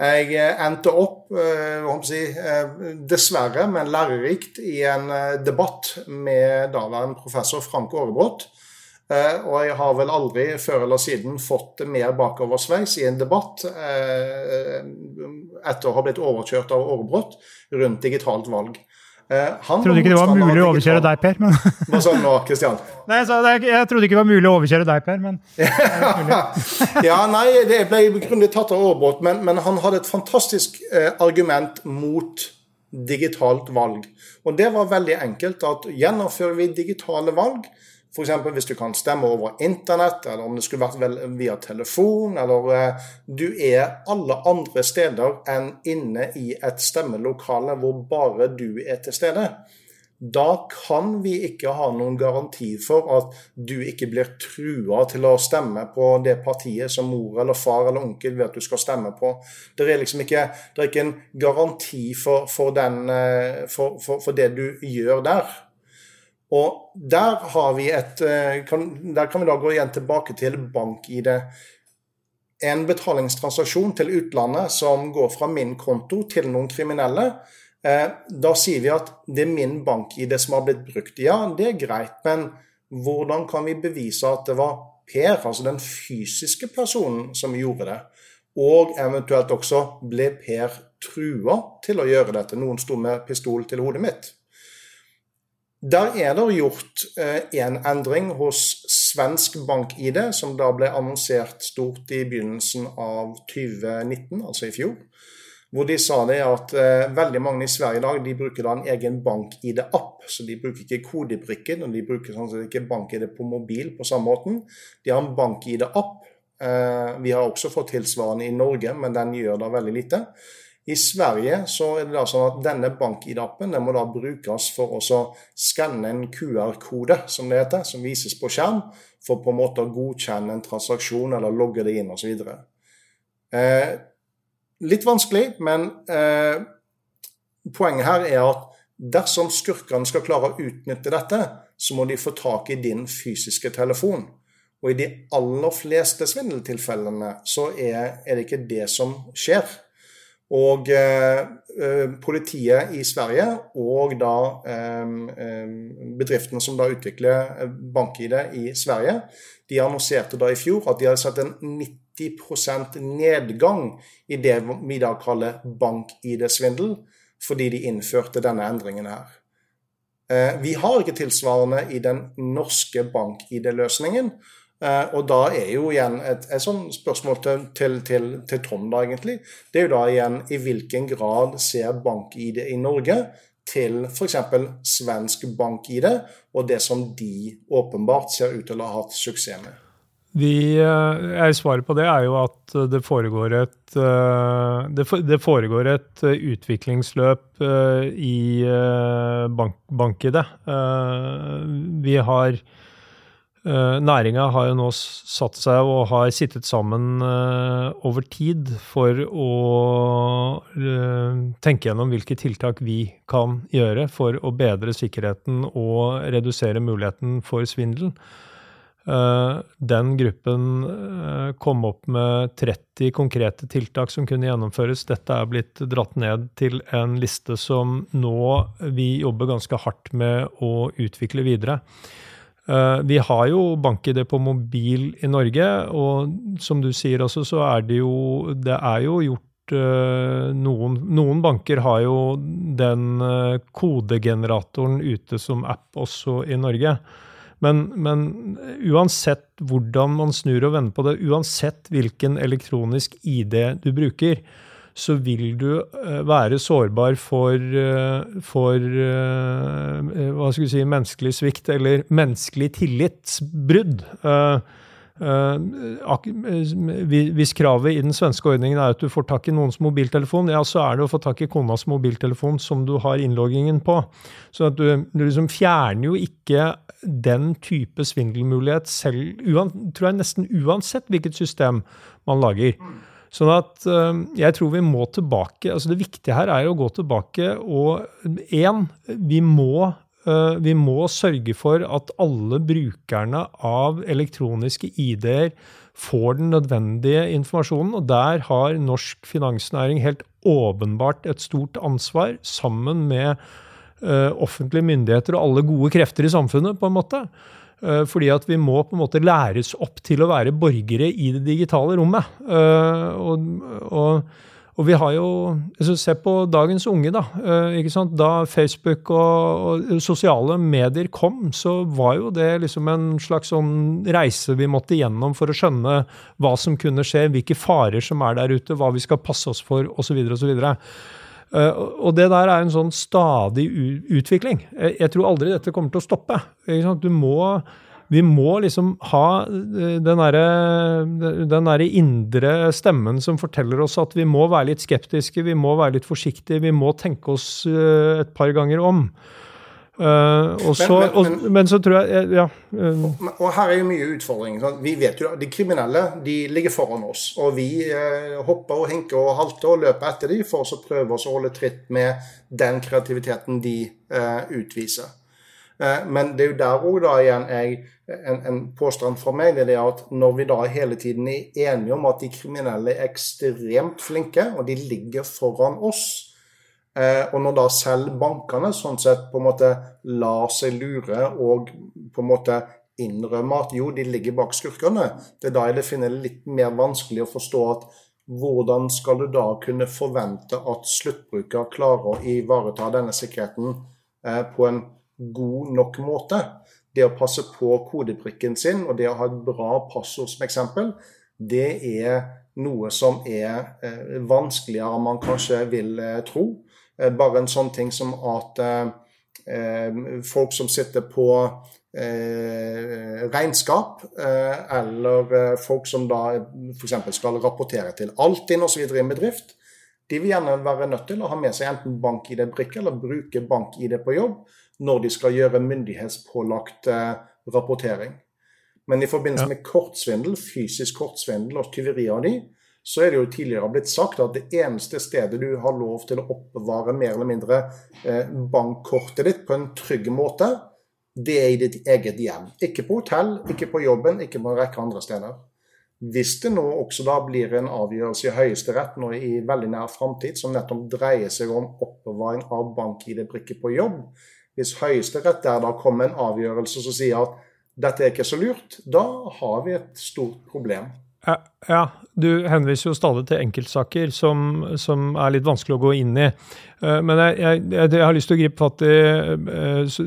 Jeg eh, endte opp, eh, si, eh, dessverre, men lærerikt, i en debatt med daværende professor Frank Aarebrot. Og jeg har vel aldri før eller siden fått mer bakoversveis i en debatt etter å ha blitt overkjørt av Aarebrot rundt digitalt valg. Eh, han trodde ikke det var mulig å overkjøre deg, Per. Men... Hva sa du nå, Kristian? Nei, jeg, jeg, trodde ikke det var mulig å overkjøre deg, Per, men <laughs> Ja, nei, det ble grundig tatt av Aarebrot, men, men, han hadde et fantastisk eh, argument mot digitalt valg. Og det var veldig enkelt at gjennomfører vi digitale valg, F.eks. hvis du kan stemme over internett, eller om det skulle vært via telefon, eller eh, du er alle andre steder enn inne i et stemmelokale hvor bare du er til stede. Da kan vi ikke ha noen garanti for at du ikke blir trua til å stemme på det partiet som mor eller far eller onkel vet du skal stemme på. Det er liksom ikke, det er ikke en garanti for, for, den, eh, for, for det du gjør der. Og der, har vi et, eh, kan, der kan vi da gå igjen tilbake til bank-ID. En betalingstransaksjon til utlandet som går fra min konto til noen kriminelle. Eh, da sier vi at det er min bank-ID som har blitt brukt. Ja, det er greit, men hvordan kan vi bevise at det var Per, altså den fysiske personen, som gjorde det? Og eventuelt også ble Per trua til å gjøre dette? Noen sto med pistol til hodet mitt. Der er det gjort en eh, endring hos svensk bank-ID, som da ble annonsert stort i begynnelsen av 2019, altså i fjor. Hvor de sa det at eh, veldig mange i Sverige i dag de bruker da en egen bank-ID-app. Så de bruker ikke kodebrikken, og de bruker sånn ikke bank-ID på mobil på samme måten. De har en bank-ID-app. Eh, vi har også fått tilsvarende i Norge, men den gjør da veldig lite. I Sverige så er det da sånn at denne bank-ID-appen må da brukes for å skanne en QR-kode, som det heter, som vises på skjerm, for på en måte å godkjenne en transaksjon eller logge det inn osv. Eh, litt vanskelig, men eh, poenget her er at dersom skurkene skal klare å utnytte dette, så må de få tak i din fysiske telefon. Og i de aller fleste svindeltilfellene så er, er det ikke det som skjer. Og eh, eh, politiet i Sverige og da eh, bedriftene som da utvikler bank-ID i Sverige, de annonserte da i fjor at de hadde sett en 90% nedgang i det vi da kaller bank-ID-svindel, fordi de innførte denne endringen her. Vi har ikke tilsvarende i den norske bank-ID-løsningen. Uh, og da er jo igjen et, et sånt spørsmål til, til, til, til, Tom, da egentlig. Det er jo da igjen i hvilken grad ser bank-ID i Norge til f.eks. svensk bank-ID, og det som de åpenbart ser ut til å ha hatt suksess med? Eh, svaret på det er jo at det foregår et, eh, det foregår et utviklingsløp i bank-ID. Vi har Næringa har jo nå satt seg og har sittet sammen uh, over tid for å uh, tenke gjennom hvilke tiltak vi kan gjøre for å bedre sikkerheten og redusere muligheten for svindel. Den gruppen kom opp med 30 konkrete tiltak som kunne gjennomføres. Dette er blitt dratt ned til en liste som nå vi jobber ganske hardt med å utvikle videre. Eh, vi har jo bank-ID på mobil i Norge, og som du sier også, så er det jo Det er jo gjort eh, noen, noen banker har jo den eh, kodegeneratoren ute som app også i Norge. Men, men, uansett hvordan man snur og vender på det, uansett hvilken elektronisk ID du bruker, så vil du eh, være sårbar for, eh, for eh, hva skal vi si, menneskelig svikt eller menneskelig tillitsbrudd. Hvis kravet i den svenske ordningen er at du får tak i noens mobiltelefon, ja, så er det å få tak i konas mobiltelefon som du har innloggingen på. Så at du, du liksom fjerner jo ikke den type svindelmulighet selv, tror jeg nesten uansett hvilket system man lager. Sånn at uh, jeg tror vi må tilbake. altså Det viktige her er å gå tilbake og én, vi må uh, vi må sørge for at alle brukerne av elektroniske ID-er får den nødvendige informasjonen. Og der har norsk finansnæring helt åpenbart et stort ansvar, sammen med uh, offentlige myndigheter og alle gode krefter i samfunnet, på en måte. Eh, fordi at vi må på en måte læres opp til å være borgere i det digitale rommet. Eh, og, og, og vi har jo altså Se på dagens unge, da. Eh? Da Facebook og, og, sosiale medier kom, så var jo det liksom en slags sånn reise vi måtte gjennom for å skjønne hva som kunne skje, hvilke farer som er der ute, hva vi skal passe oss for, osv. osv. Uh, og det der er en sånn stadig utvikling. Jeg, tror aldri dette kommer til å stoppe. Du må, Vi må liksom ha den derre der indre stemmen som forteller oss at vi må være litt skeptiske, vi må være litt forsiktige, vi må tenke oss et par ganger om. Uh, så, men, men, og, men, så tror jeg Ja. Uh, og, her er jo mye utfordring. Vi vet jo at De kriminelle de ligger foran oss. Og vi uh, hopper og hinker og halter og løper etter dem for å prøve oss å holde tritt med den kreativiteten de utviser. men det er jo der òg da igjen jeg, en, en, påstand fra meg det er at når vi da hele tiden er enige om at de kriminelle er ekstremt flinke, og de ligger foran oss, Eh, og når da selv bankene sånn sett på en måte lar seg lure og på en måte innrømme at jo, de ligger bak skurkene, det er da jeg finner det litt mer vanskelig å forstå at hvordan skal du da kunne forvente at sluttbruker klarer å ivareta denne sikkerheten eh, på en god nok måte? Det å passe på kodebrikken sin og det å ha et bra passord som eksempel, det er noe som er eh, vanskeligere enn man kanskje vil tro. Eh, bare en sånn ting som at eh, eh, folk som sitter på regnskap, eller folk som da f.eks. skal rapportere til Altinn osv. i en bedrift, de vil gjerne være nødt til å ha med seg enten bank-ID-brikke eller bruke bank-ID på jobb når de skal gjøre myndighetspålagt rapportering. Men i forbindelse med kortsvindel, fysisk kortsvindel og tyveri av de, så er det jo tidligere blitt sagt at det eneste stedet du har lov til å oppbevare mer eller mindre eh, bankkortet ditt på en trygg måte, det er i ditt eget hjem. Ikke på hotell, ikke på jobben, ikke på en rekke andre steder. Hvis det nå også da blir en avgjørelse i Høyesterett nå i veldig nær framtid som nettopp dreier seg om oppbevaring av bank-ID-brikker på jobb, hvis Høyesterett der da kommer en avgjørelse som sier at dette er ikke så lurt, da har vi et stort problem. Ja, du henviser jo stadig til enkeltsaker som, som, er litt vanskelig å gå inn i. Eh, men jeg, jeg, jeg har lyst til å gripe fatt i eh,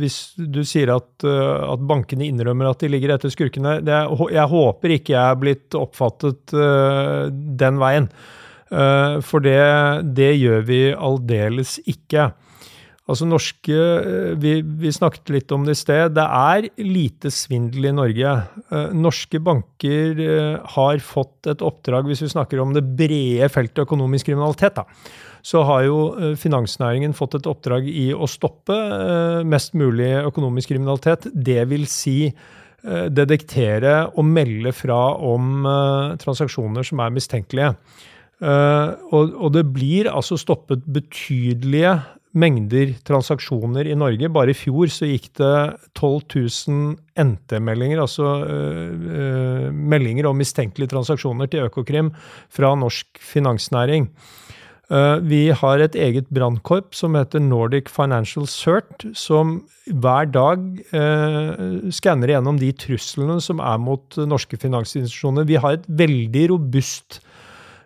Hvis du sier at, eh, at, bankene innrømmer at de ligger etter skurkene det, Jeg håper ikke jeg er blitt oppfattet den veien. For det, det gjør vi aldeles ikke. Altså norske, eh, vi, vi, snakket litt om det i sted. Det er lite svindel i Norge. Eh, norske banker eh, har fått et oppdrag, hvis vi snakker om det brede feltet økonomisk kriminalitet, da, så har jo finansnæringen fått et oppdrag i å stoppe mest mulig økonomisk kriminalitet. Det vil si detektere og melde fra om transaksjoner som er mistenkelige. og, det blir altså stoppet betydelige mengder transaksjoner i Norge. Bare i fjor så gikk det 12 000 NT-meldinger, altså uh, meldinger om mistenkelige transaksjoner til Økokrim fra norsk finansnæring. Uh, vi har et eget brannkorps som heter Nordic Financial Cert, som hver dag uh, skanner igjennom de truslene som er mot norske finansinstitusjoner. Vi har et veldig robust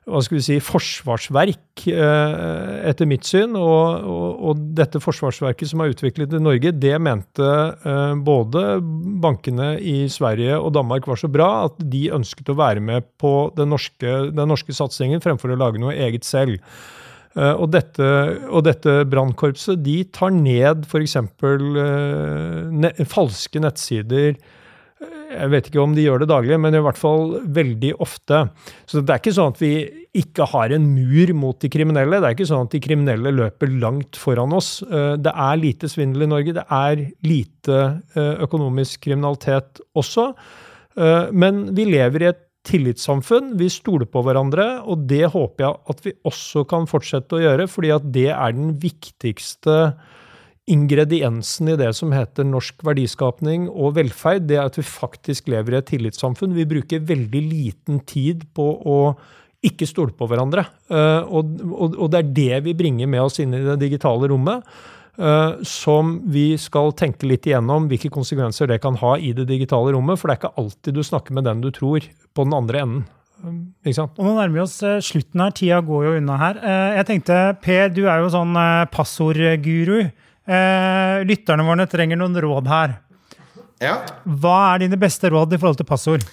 hva skal vi si, forsvarsverk, eh, etter mitt syn. Og, og, og, dette forsvarsverket som er utviklet i Norge, det mente eh, både bankene i Sverige og Danmark var så bra at de ønsket å være med på den norske, den norske satsingen fremfor å lage noe eget selv. Eh, og dette, og dette brannkorpset de tar ned f.eks. Ne, falske nettsider jeg vet ikke om de gjør det daglig, men i hvert fall veldig ofte. Så det er ikke sånn at vi ikke har en mur mot de kriminelle. Det er ikke sånn at de kriminelle løper langt foran oss. Eh, det er lite svindel i Norge. Det er lite eh, økonomisk kriminalitet også. Eh, men vi lever i et tillitssamfunn. Vi stoler på hverandre, og det håper jeg at vi også kan fortsette å gjøre, fordi at det er den viktigste ingrediensen i det som heter norsk verdiskapning og velferd, det er at vi faktisk lever i et tillitssamfunn. Vi bruker veldig liten tid på å ikke stole på hverandre. Uh, og, det er det vi bringer med oss inn i det digitale rommet. Uh, som vi skal tenke litt igjennom hvilke konsekvenser det kan ha i det digitale rommet. For det er ikke alltid du snakker med den du tror, på den andre enden. Sant? Og Nå nærmer vi oss slutten her. Tida går jo unna her. Jeg tenkte, Per, du er jo sånn passordguru. Eh, lytterne våre trenger noen råd her. Ja. Hva er dine beste råd i forhold til passord?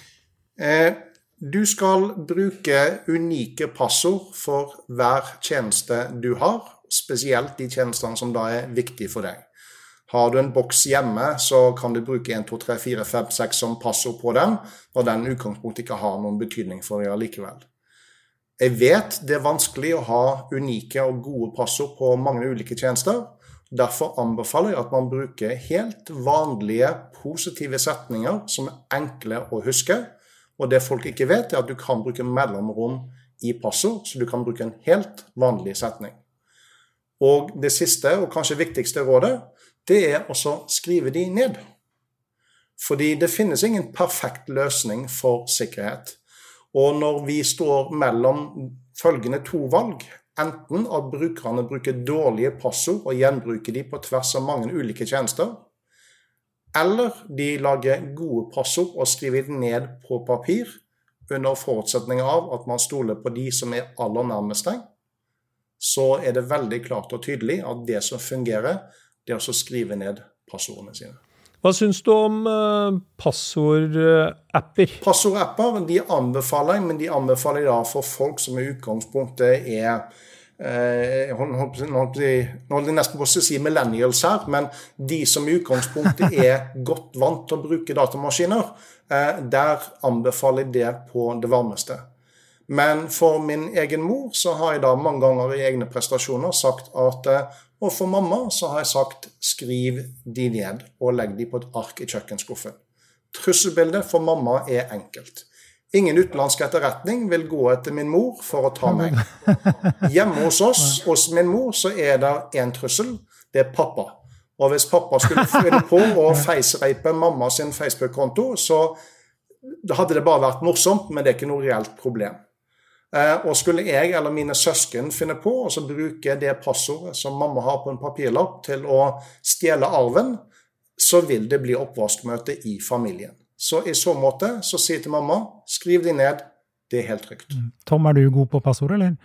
Eh, du skal bruke unike passord for hver tjeneste du har, spesielt de tjenestene som da er viktige for deg. Har du en boks hjemme, så kan du bruke 1, 2, 3, 4, 5, 6 som passord på den, når den utgangspunktet ikke har noen betydning for deg likevel. Jeg vet det er vanskelig å ha unike og gode passord på mange ulike tjenester. Derfor anbefaler jeg at man bruker helt vanlige, positive setninger som er enkle å huske. Og det folk ikke vet, er at du kan bruke mellomrom i passord, så du kan bruke en helt vanlig setning. Og det siste, og kanskje viktigste rådet, det er også skrive de ned. Fordi det finnes ingen perfekt løsning for sikkerhet. Og når vi står mellom følgende to valg, enten at brukerne bruker dårlige passord og gjenbruker de på tvers av mange ulike tjenester, eller de lager gode passord og skriver dem ned på papir under forutsetning av at man stoler på de som er aller nærmest deg, så er det veldig klart og tydelig at det som fungerer, det er å skrive ned passordene sine. Hva syns du om uh, passordapper? Passordapper de anbefaler jeg, men de anbefaler jeg da for folk som i utgangspunktet er eh, Nå holdt jeg nesten på å si millennials her, men de som i utgangspunktet er <laughs> godt vant til å bruke datamaskiner, eh, der anbefaler jeg det på det varmeste. Men for min egen mor så har jeg da mange ganger i egne prestasjoner sagt at eh, Og for mamma så har jeg sagt skriv de ned og legg de på et ark i kjøkkenskuffen. Trusselbildet for mamma er enkelt. Ingen utenlandsk etterretning vil gå etter min mor for å ta meg. Hjemme hos oss, hos min mor, så er det én trussel. Det er pappa. Og hvis pappa skulle finne på å feisreipe mamma sin Facebook-konto, så hadde det bare vært morsomt, men det er ikke noe reelt problem. Eh, og skulle jeg eller mine søsken finne på å bruke det passordet som mamma har på en papirlapp, til å stjele arven, så vil det bli oppvaskmøte i familien. Så i så måte så sier til mamma skriv de ned, det er helt trygt. Mm. Tom, er du god på passord, eller?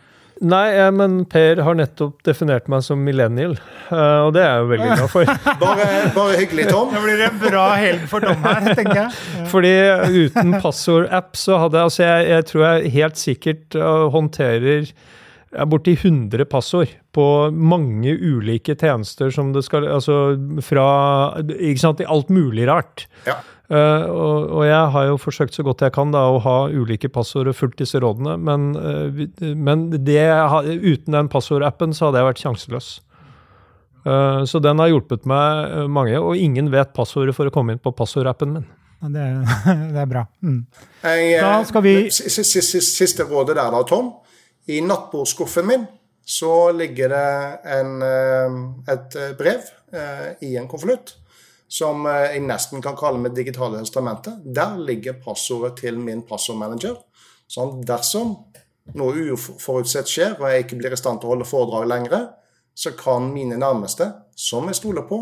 Nei, men Per har nettopp definert meg som millennial, eh, og det er jeg jo veldig glad for. <laughs> bare, bare, hyggelig, Tom. Det blir det en bra helg for Tom her, tenker jeg. Fordi uten passordapp så hadde jeg Altså, jeg, jeg, tror jeg helt sikkert uh, håndterer borti 100 passord på mange ulike tjenester som det skal Altså fra Ikke sant, i alt mulig rart. Ja. Uh, og, og, jeg har jo forsøkt så godt jeg kan da, å ha ulike passord og fulgt disse rådene, men, uh, men det, uten den passordappen så hadde jeg vært sjanseløs. Uh, så den har hjulpet meg mange, og ingen vet passordet for å komme inn på passordappen min. Ja, det, <laughs> det, er bra. Mm. Jeg, da skal vi siste, siste rådet der, da, Tom. I nattbordskuffen min så ligger det en, et brev i en konvolutt som eh, jeg nesten kan kalle mitt digitale instrumentet. Der ligger passordet til min passordmanager. Sånn dersom noe uforutsett skjer, og jeg ikke blir i stand til å holde foredrag lenger, så kan mine nærmeste, som jeg stoler på,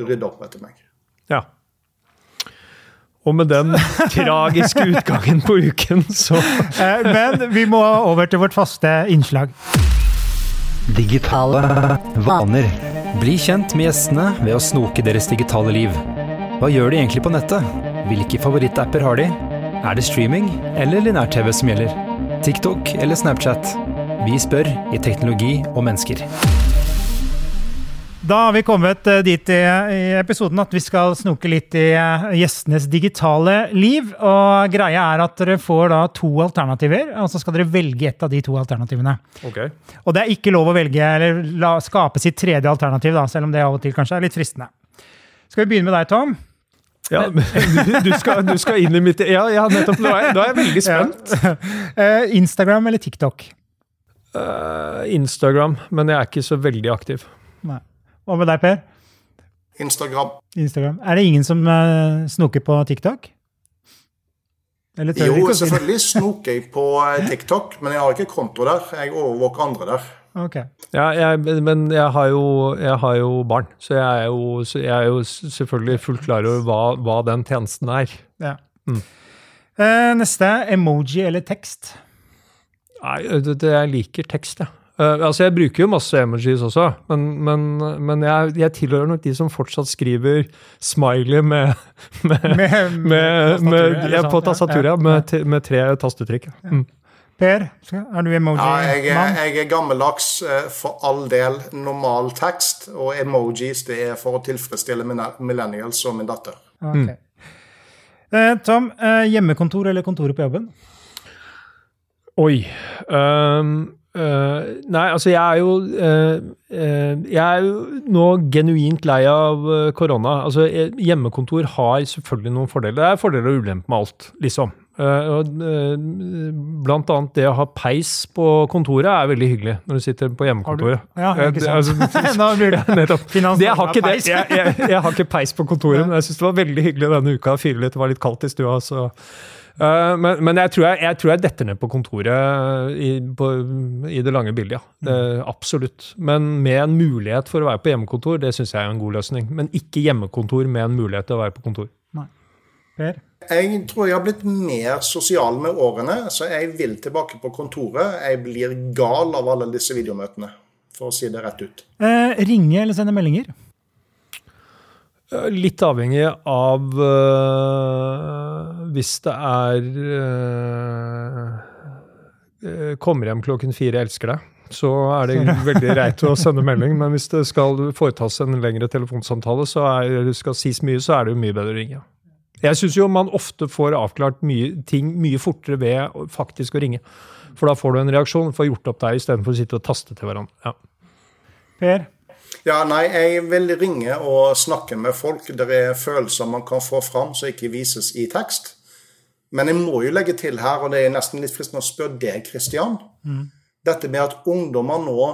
rydde opp etter meg. Ja. Og med den tragiske <laughs> utgangen på uken, så eh, Men vi må over til vårt faste innslag. Digitale vaner. Bli kjent med gjestene ved å snoke deres digitale liv. Hva gjør de egentlig på nettet? Hvilke favorittapper har de? Er det streaming eller linær-TV som gjelder? TikTok eller Snapchat? Vi spør i Teknologi og mennesker. Da har vi kommet eh, dit i, episoden at vi skal snoke litt i eh, gjestenes digitale liv. Og greia er at dere får da to alternativer, og så skal dere velge ett av de to alternativene. Okay. Og det er ikke lov å velge eller la, skape sitt tredje alternativ, da, selv om det av og til kanskje er litt fristende. Skal vi begynne med deg, Tom? Ja, <laughs> du skal, du skal inn i mitt Ja, ja nettopp. Nå er, nå er jeg veldig spent. Ja. <laughs> Uh, Instagram eller TikTok? Instagram, men jeg er ikke så veldig aktiv. Nei. Hva med deg, Per? Instagram. Instagram. Er det ingen som uh, snoker på TikTok? jo, selvfølgelig snoker jeg på eh, TikTok, men jeg har ikke konto der. Jeg overvåker andre der. Okay. Ja, jeg, men jeg har, jo, jeg har, jo, barn, så jeg er jo, jeg er jo selvfølgelig fullt klar over hva, hva den tjenesten er. Ja. Mm. Uh, neste emoji eller tekst? Nei, det, det, jeg liker tekst, jeg. Ja. Uh, altså, Jeg bruker jo masse emojis også, men, men, men jeg, jeg, tilhører nok de som fortsatt skriver smiley med, <laughs> med, med, med ja, på tastaturet, ja. med, med, tre tastetrykk. Mm. Per, er du emoji-mann? Ja, jeg, er- jeg er gammeldags eh, for all del normal tekst, og emojis det er for å tilfredsstille millennials og min datter. Ok. Eh, Tom, hjemmekontor eller kontoret på jobben? Oi. ehm, eh, nei, altså jeg er jo uh, uh, Jeg er jo nå genuint lei av korona. Altså Hjemmekontor har selvfølgelig noen fordeler. Det er fordeler og ulemper med alt, liksom. Blant annet det å ha peis på kontoret er veldig hyggelig når du sitter på hjemmekontoret. Ja, ikke sant. altså, <laughs> <laughs> jeg, har ikke. Jeg, jeg, jeg har ikke peis på kontoret, <laughs> men jeg syns det var veldig hyggelig denne uka. Fyre litt, det var litt kaldt i stua. så... Eh, men men jeg, tror jeg, jeg tror jeg detter ned på kontoret i, på, i det lange bildet, ja. Det, absolutt. Men med en mulighet for å være på hjemmekontor, det syns jeg er en god løsning. Men ikke hjemmekontor med en mulighet til å være på kontor. Nei. Per? Jeg tror jeg har blitt mer sosial med årene, så jeg vil tilbake på kontoret. Jeg blir gal av alle disse videomøtene, for å si det rett ut. Eh, ringe eller sende meldinger? Eh, Litt avhengig av øh, Hvis det er øh, øh, Kommer hjem klokken fire, elsker deg. Så er det veldig greit å sende <laughs> melding. Men hvis det skal foretas en lengre telefonsamtale, så er, det skal sies mye, så er det jo mye bedre å ringe. Jeg syns jo man ofte får avklart mye, ting mye fortere ved faktisk å ringe. For da får du en reaksjon, får gjort opp deg istedenfor å sitte og taste til hverandre. Ja. Per? Ja, nei, jeg vil ringe og snakke med folk. Det er følelser man kan få fram som ikke vises i tekst. Men jeg må jo legge til her, og det er nesten litt fristende å spørre deg, Kristian. Dette med at ungdommer nå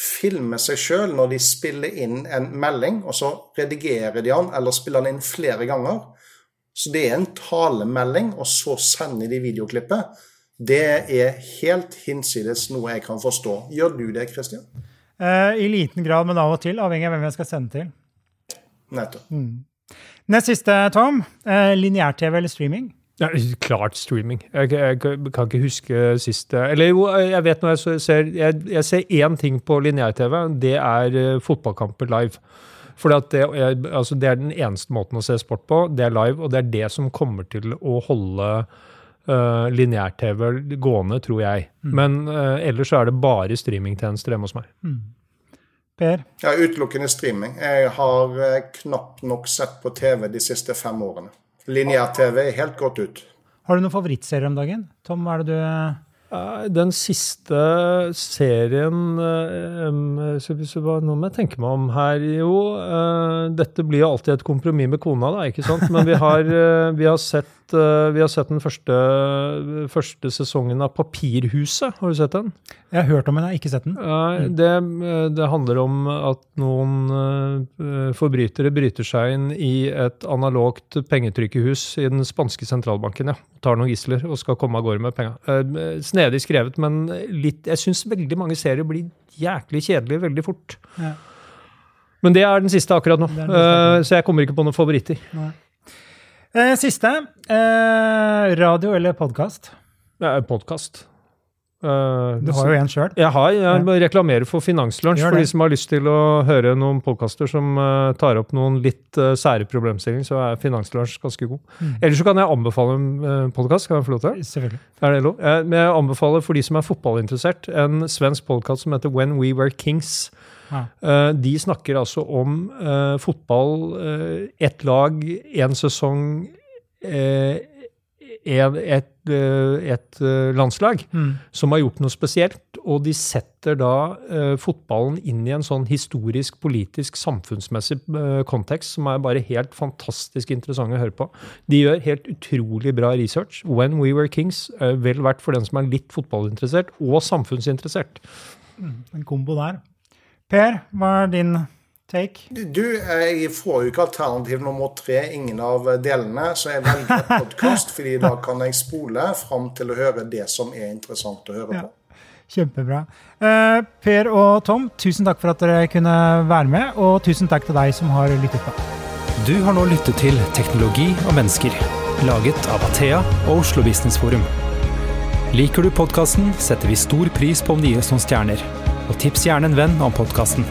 filmer seg sjøl når de spiller inn en melding, og så redigerer de den eller spiller den inn flere ganger. Så det er en talemelding, og så sender de videoklippet. Det er helt hinsides noe jeg kan forstå. Gjør du det, Kristian? Eh, I liten grad, men av og til, avhengig av hvem jeg skal sende til. Nettopp. Nest siste, Tom. Eh, Lineær-TV eller streaming? Ja, klart streaming. Jeg, jeg kan ikke huske siste Eller jo, jeg vet når jeg ser Jeg, jeg ser én ting på lineær-TV. Det er uh, fotballkamper live. For det, altså det er den eneste måten å se sport på. Det er live, og det er det som kommer til å holde uh, lineær-TV gående, tror jeg. Men uh, ellers så er det bare streamingtjenester hjemme hos meg. Per? Ja, utelukkende streaming. Jeg har eh, knapt nok sett på TV de siste fem årene. Lineær-TV er helt gått ut. Har du noen favorittserier om dagen? Tom, hva er det du Eh, Den siste serien eh, nå må jeg tenke meg om her. Jo, eh, dette blir jo alltid et kompromiss med kona, da, ikke sant? Men vi har, eh, vi har, sett, eh, vi har sett den første, første sesongen av Papirhuset. Har du sett den? Jeg har hørt om den, jeg har ikke sett den. Det, det handler om at noen eh, forbrytere bryter seg inn i et analogt pengetrykkehus i den spanske sentralbanken. ja. Tar noen gisler og skal komme av gårde med penga. Snedig skrevet, men litt Jeg syns veldig mange serier blir jæklig kjedelige veldig fort. Ja. Men det er den siste akkurat nå, Eh, så jeg kommer ikke på noen favoritter. Uh, siste. Uh, radio eller podkast? Podkast. Eh, Du har jo en sjøl. Jeg har, jeg ja. reklamerer for Finanslunsj for de som har lyst til å høre noen podkaster som uh, tar opp noen litt uh, sære problemstillinger, så er Finanslunsj ganske god. Mm. Ellers så kan jeg anbefale en uh, podkast. Kan jeg få lov til? Selvfølgelig. Er det lov? Jeg, men jeg anbefaler for de som er fotballinteressert, en svensk podkast som heter When We Were Kings. Ja. De snakker altså om fotball, uh, ett lag, én sesong, eh, en, et, eh, et eh, landslag Mm. som har gjort noe spesielt, og de setter da uh, fotballen inn i en sånn historisk, politisk, samfunnsmessig uh, kontekst som er bare helt fantastisk interessant å høre på. De gjør helt utrolig bra research. When We Were Kings, er vel verdt for den som er litt fotballinteressert, og samfunnsinteressert. En kombo der. Per, hva er din take? Du, jeg får jo ikke alternativ nummer tre, ingen av delene, så jeg velger podkast, <laughs> fordi da kan jeg spole fram til å høre det som er interessant å høre Ja. på. Kjempebra. Uh, per og Tom, tusen takk for at dere kunne være med, og tusen takk til deg som har lyttet på. Du har nå lyttet til Teknologi og mennesker, laget av Athea og Oslo Business Forum. Liker du podkasten, setter vi stor pris på om det gis noen stjerner. Og tips gjerne en venn om podkasten.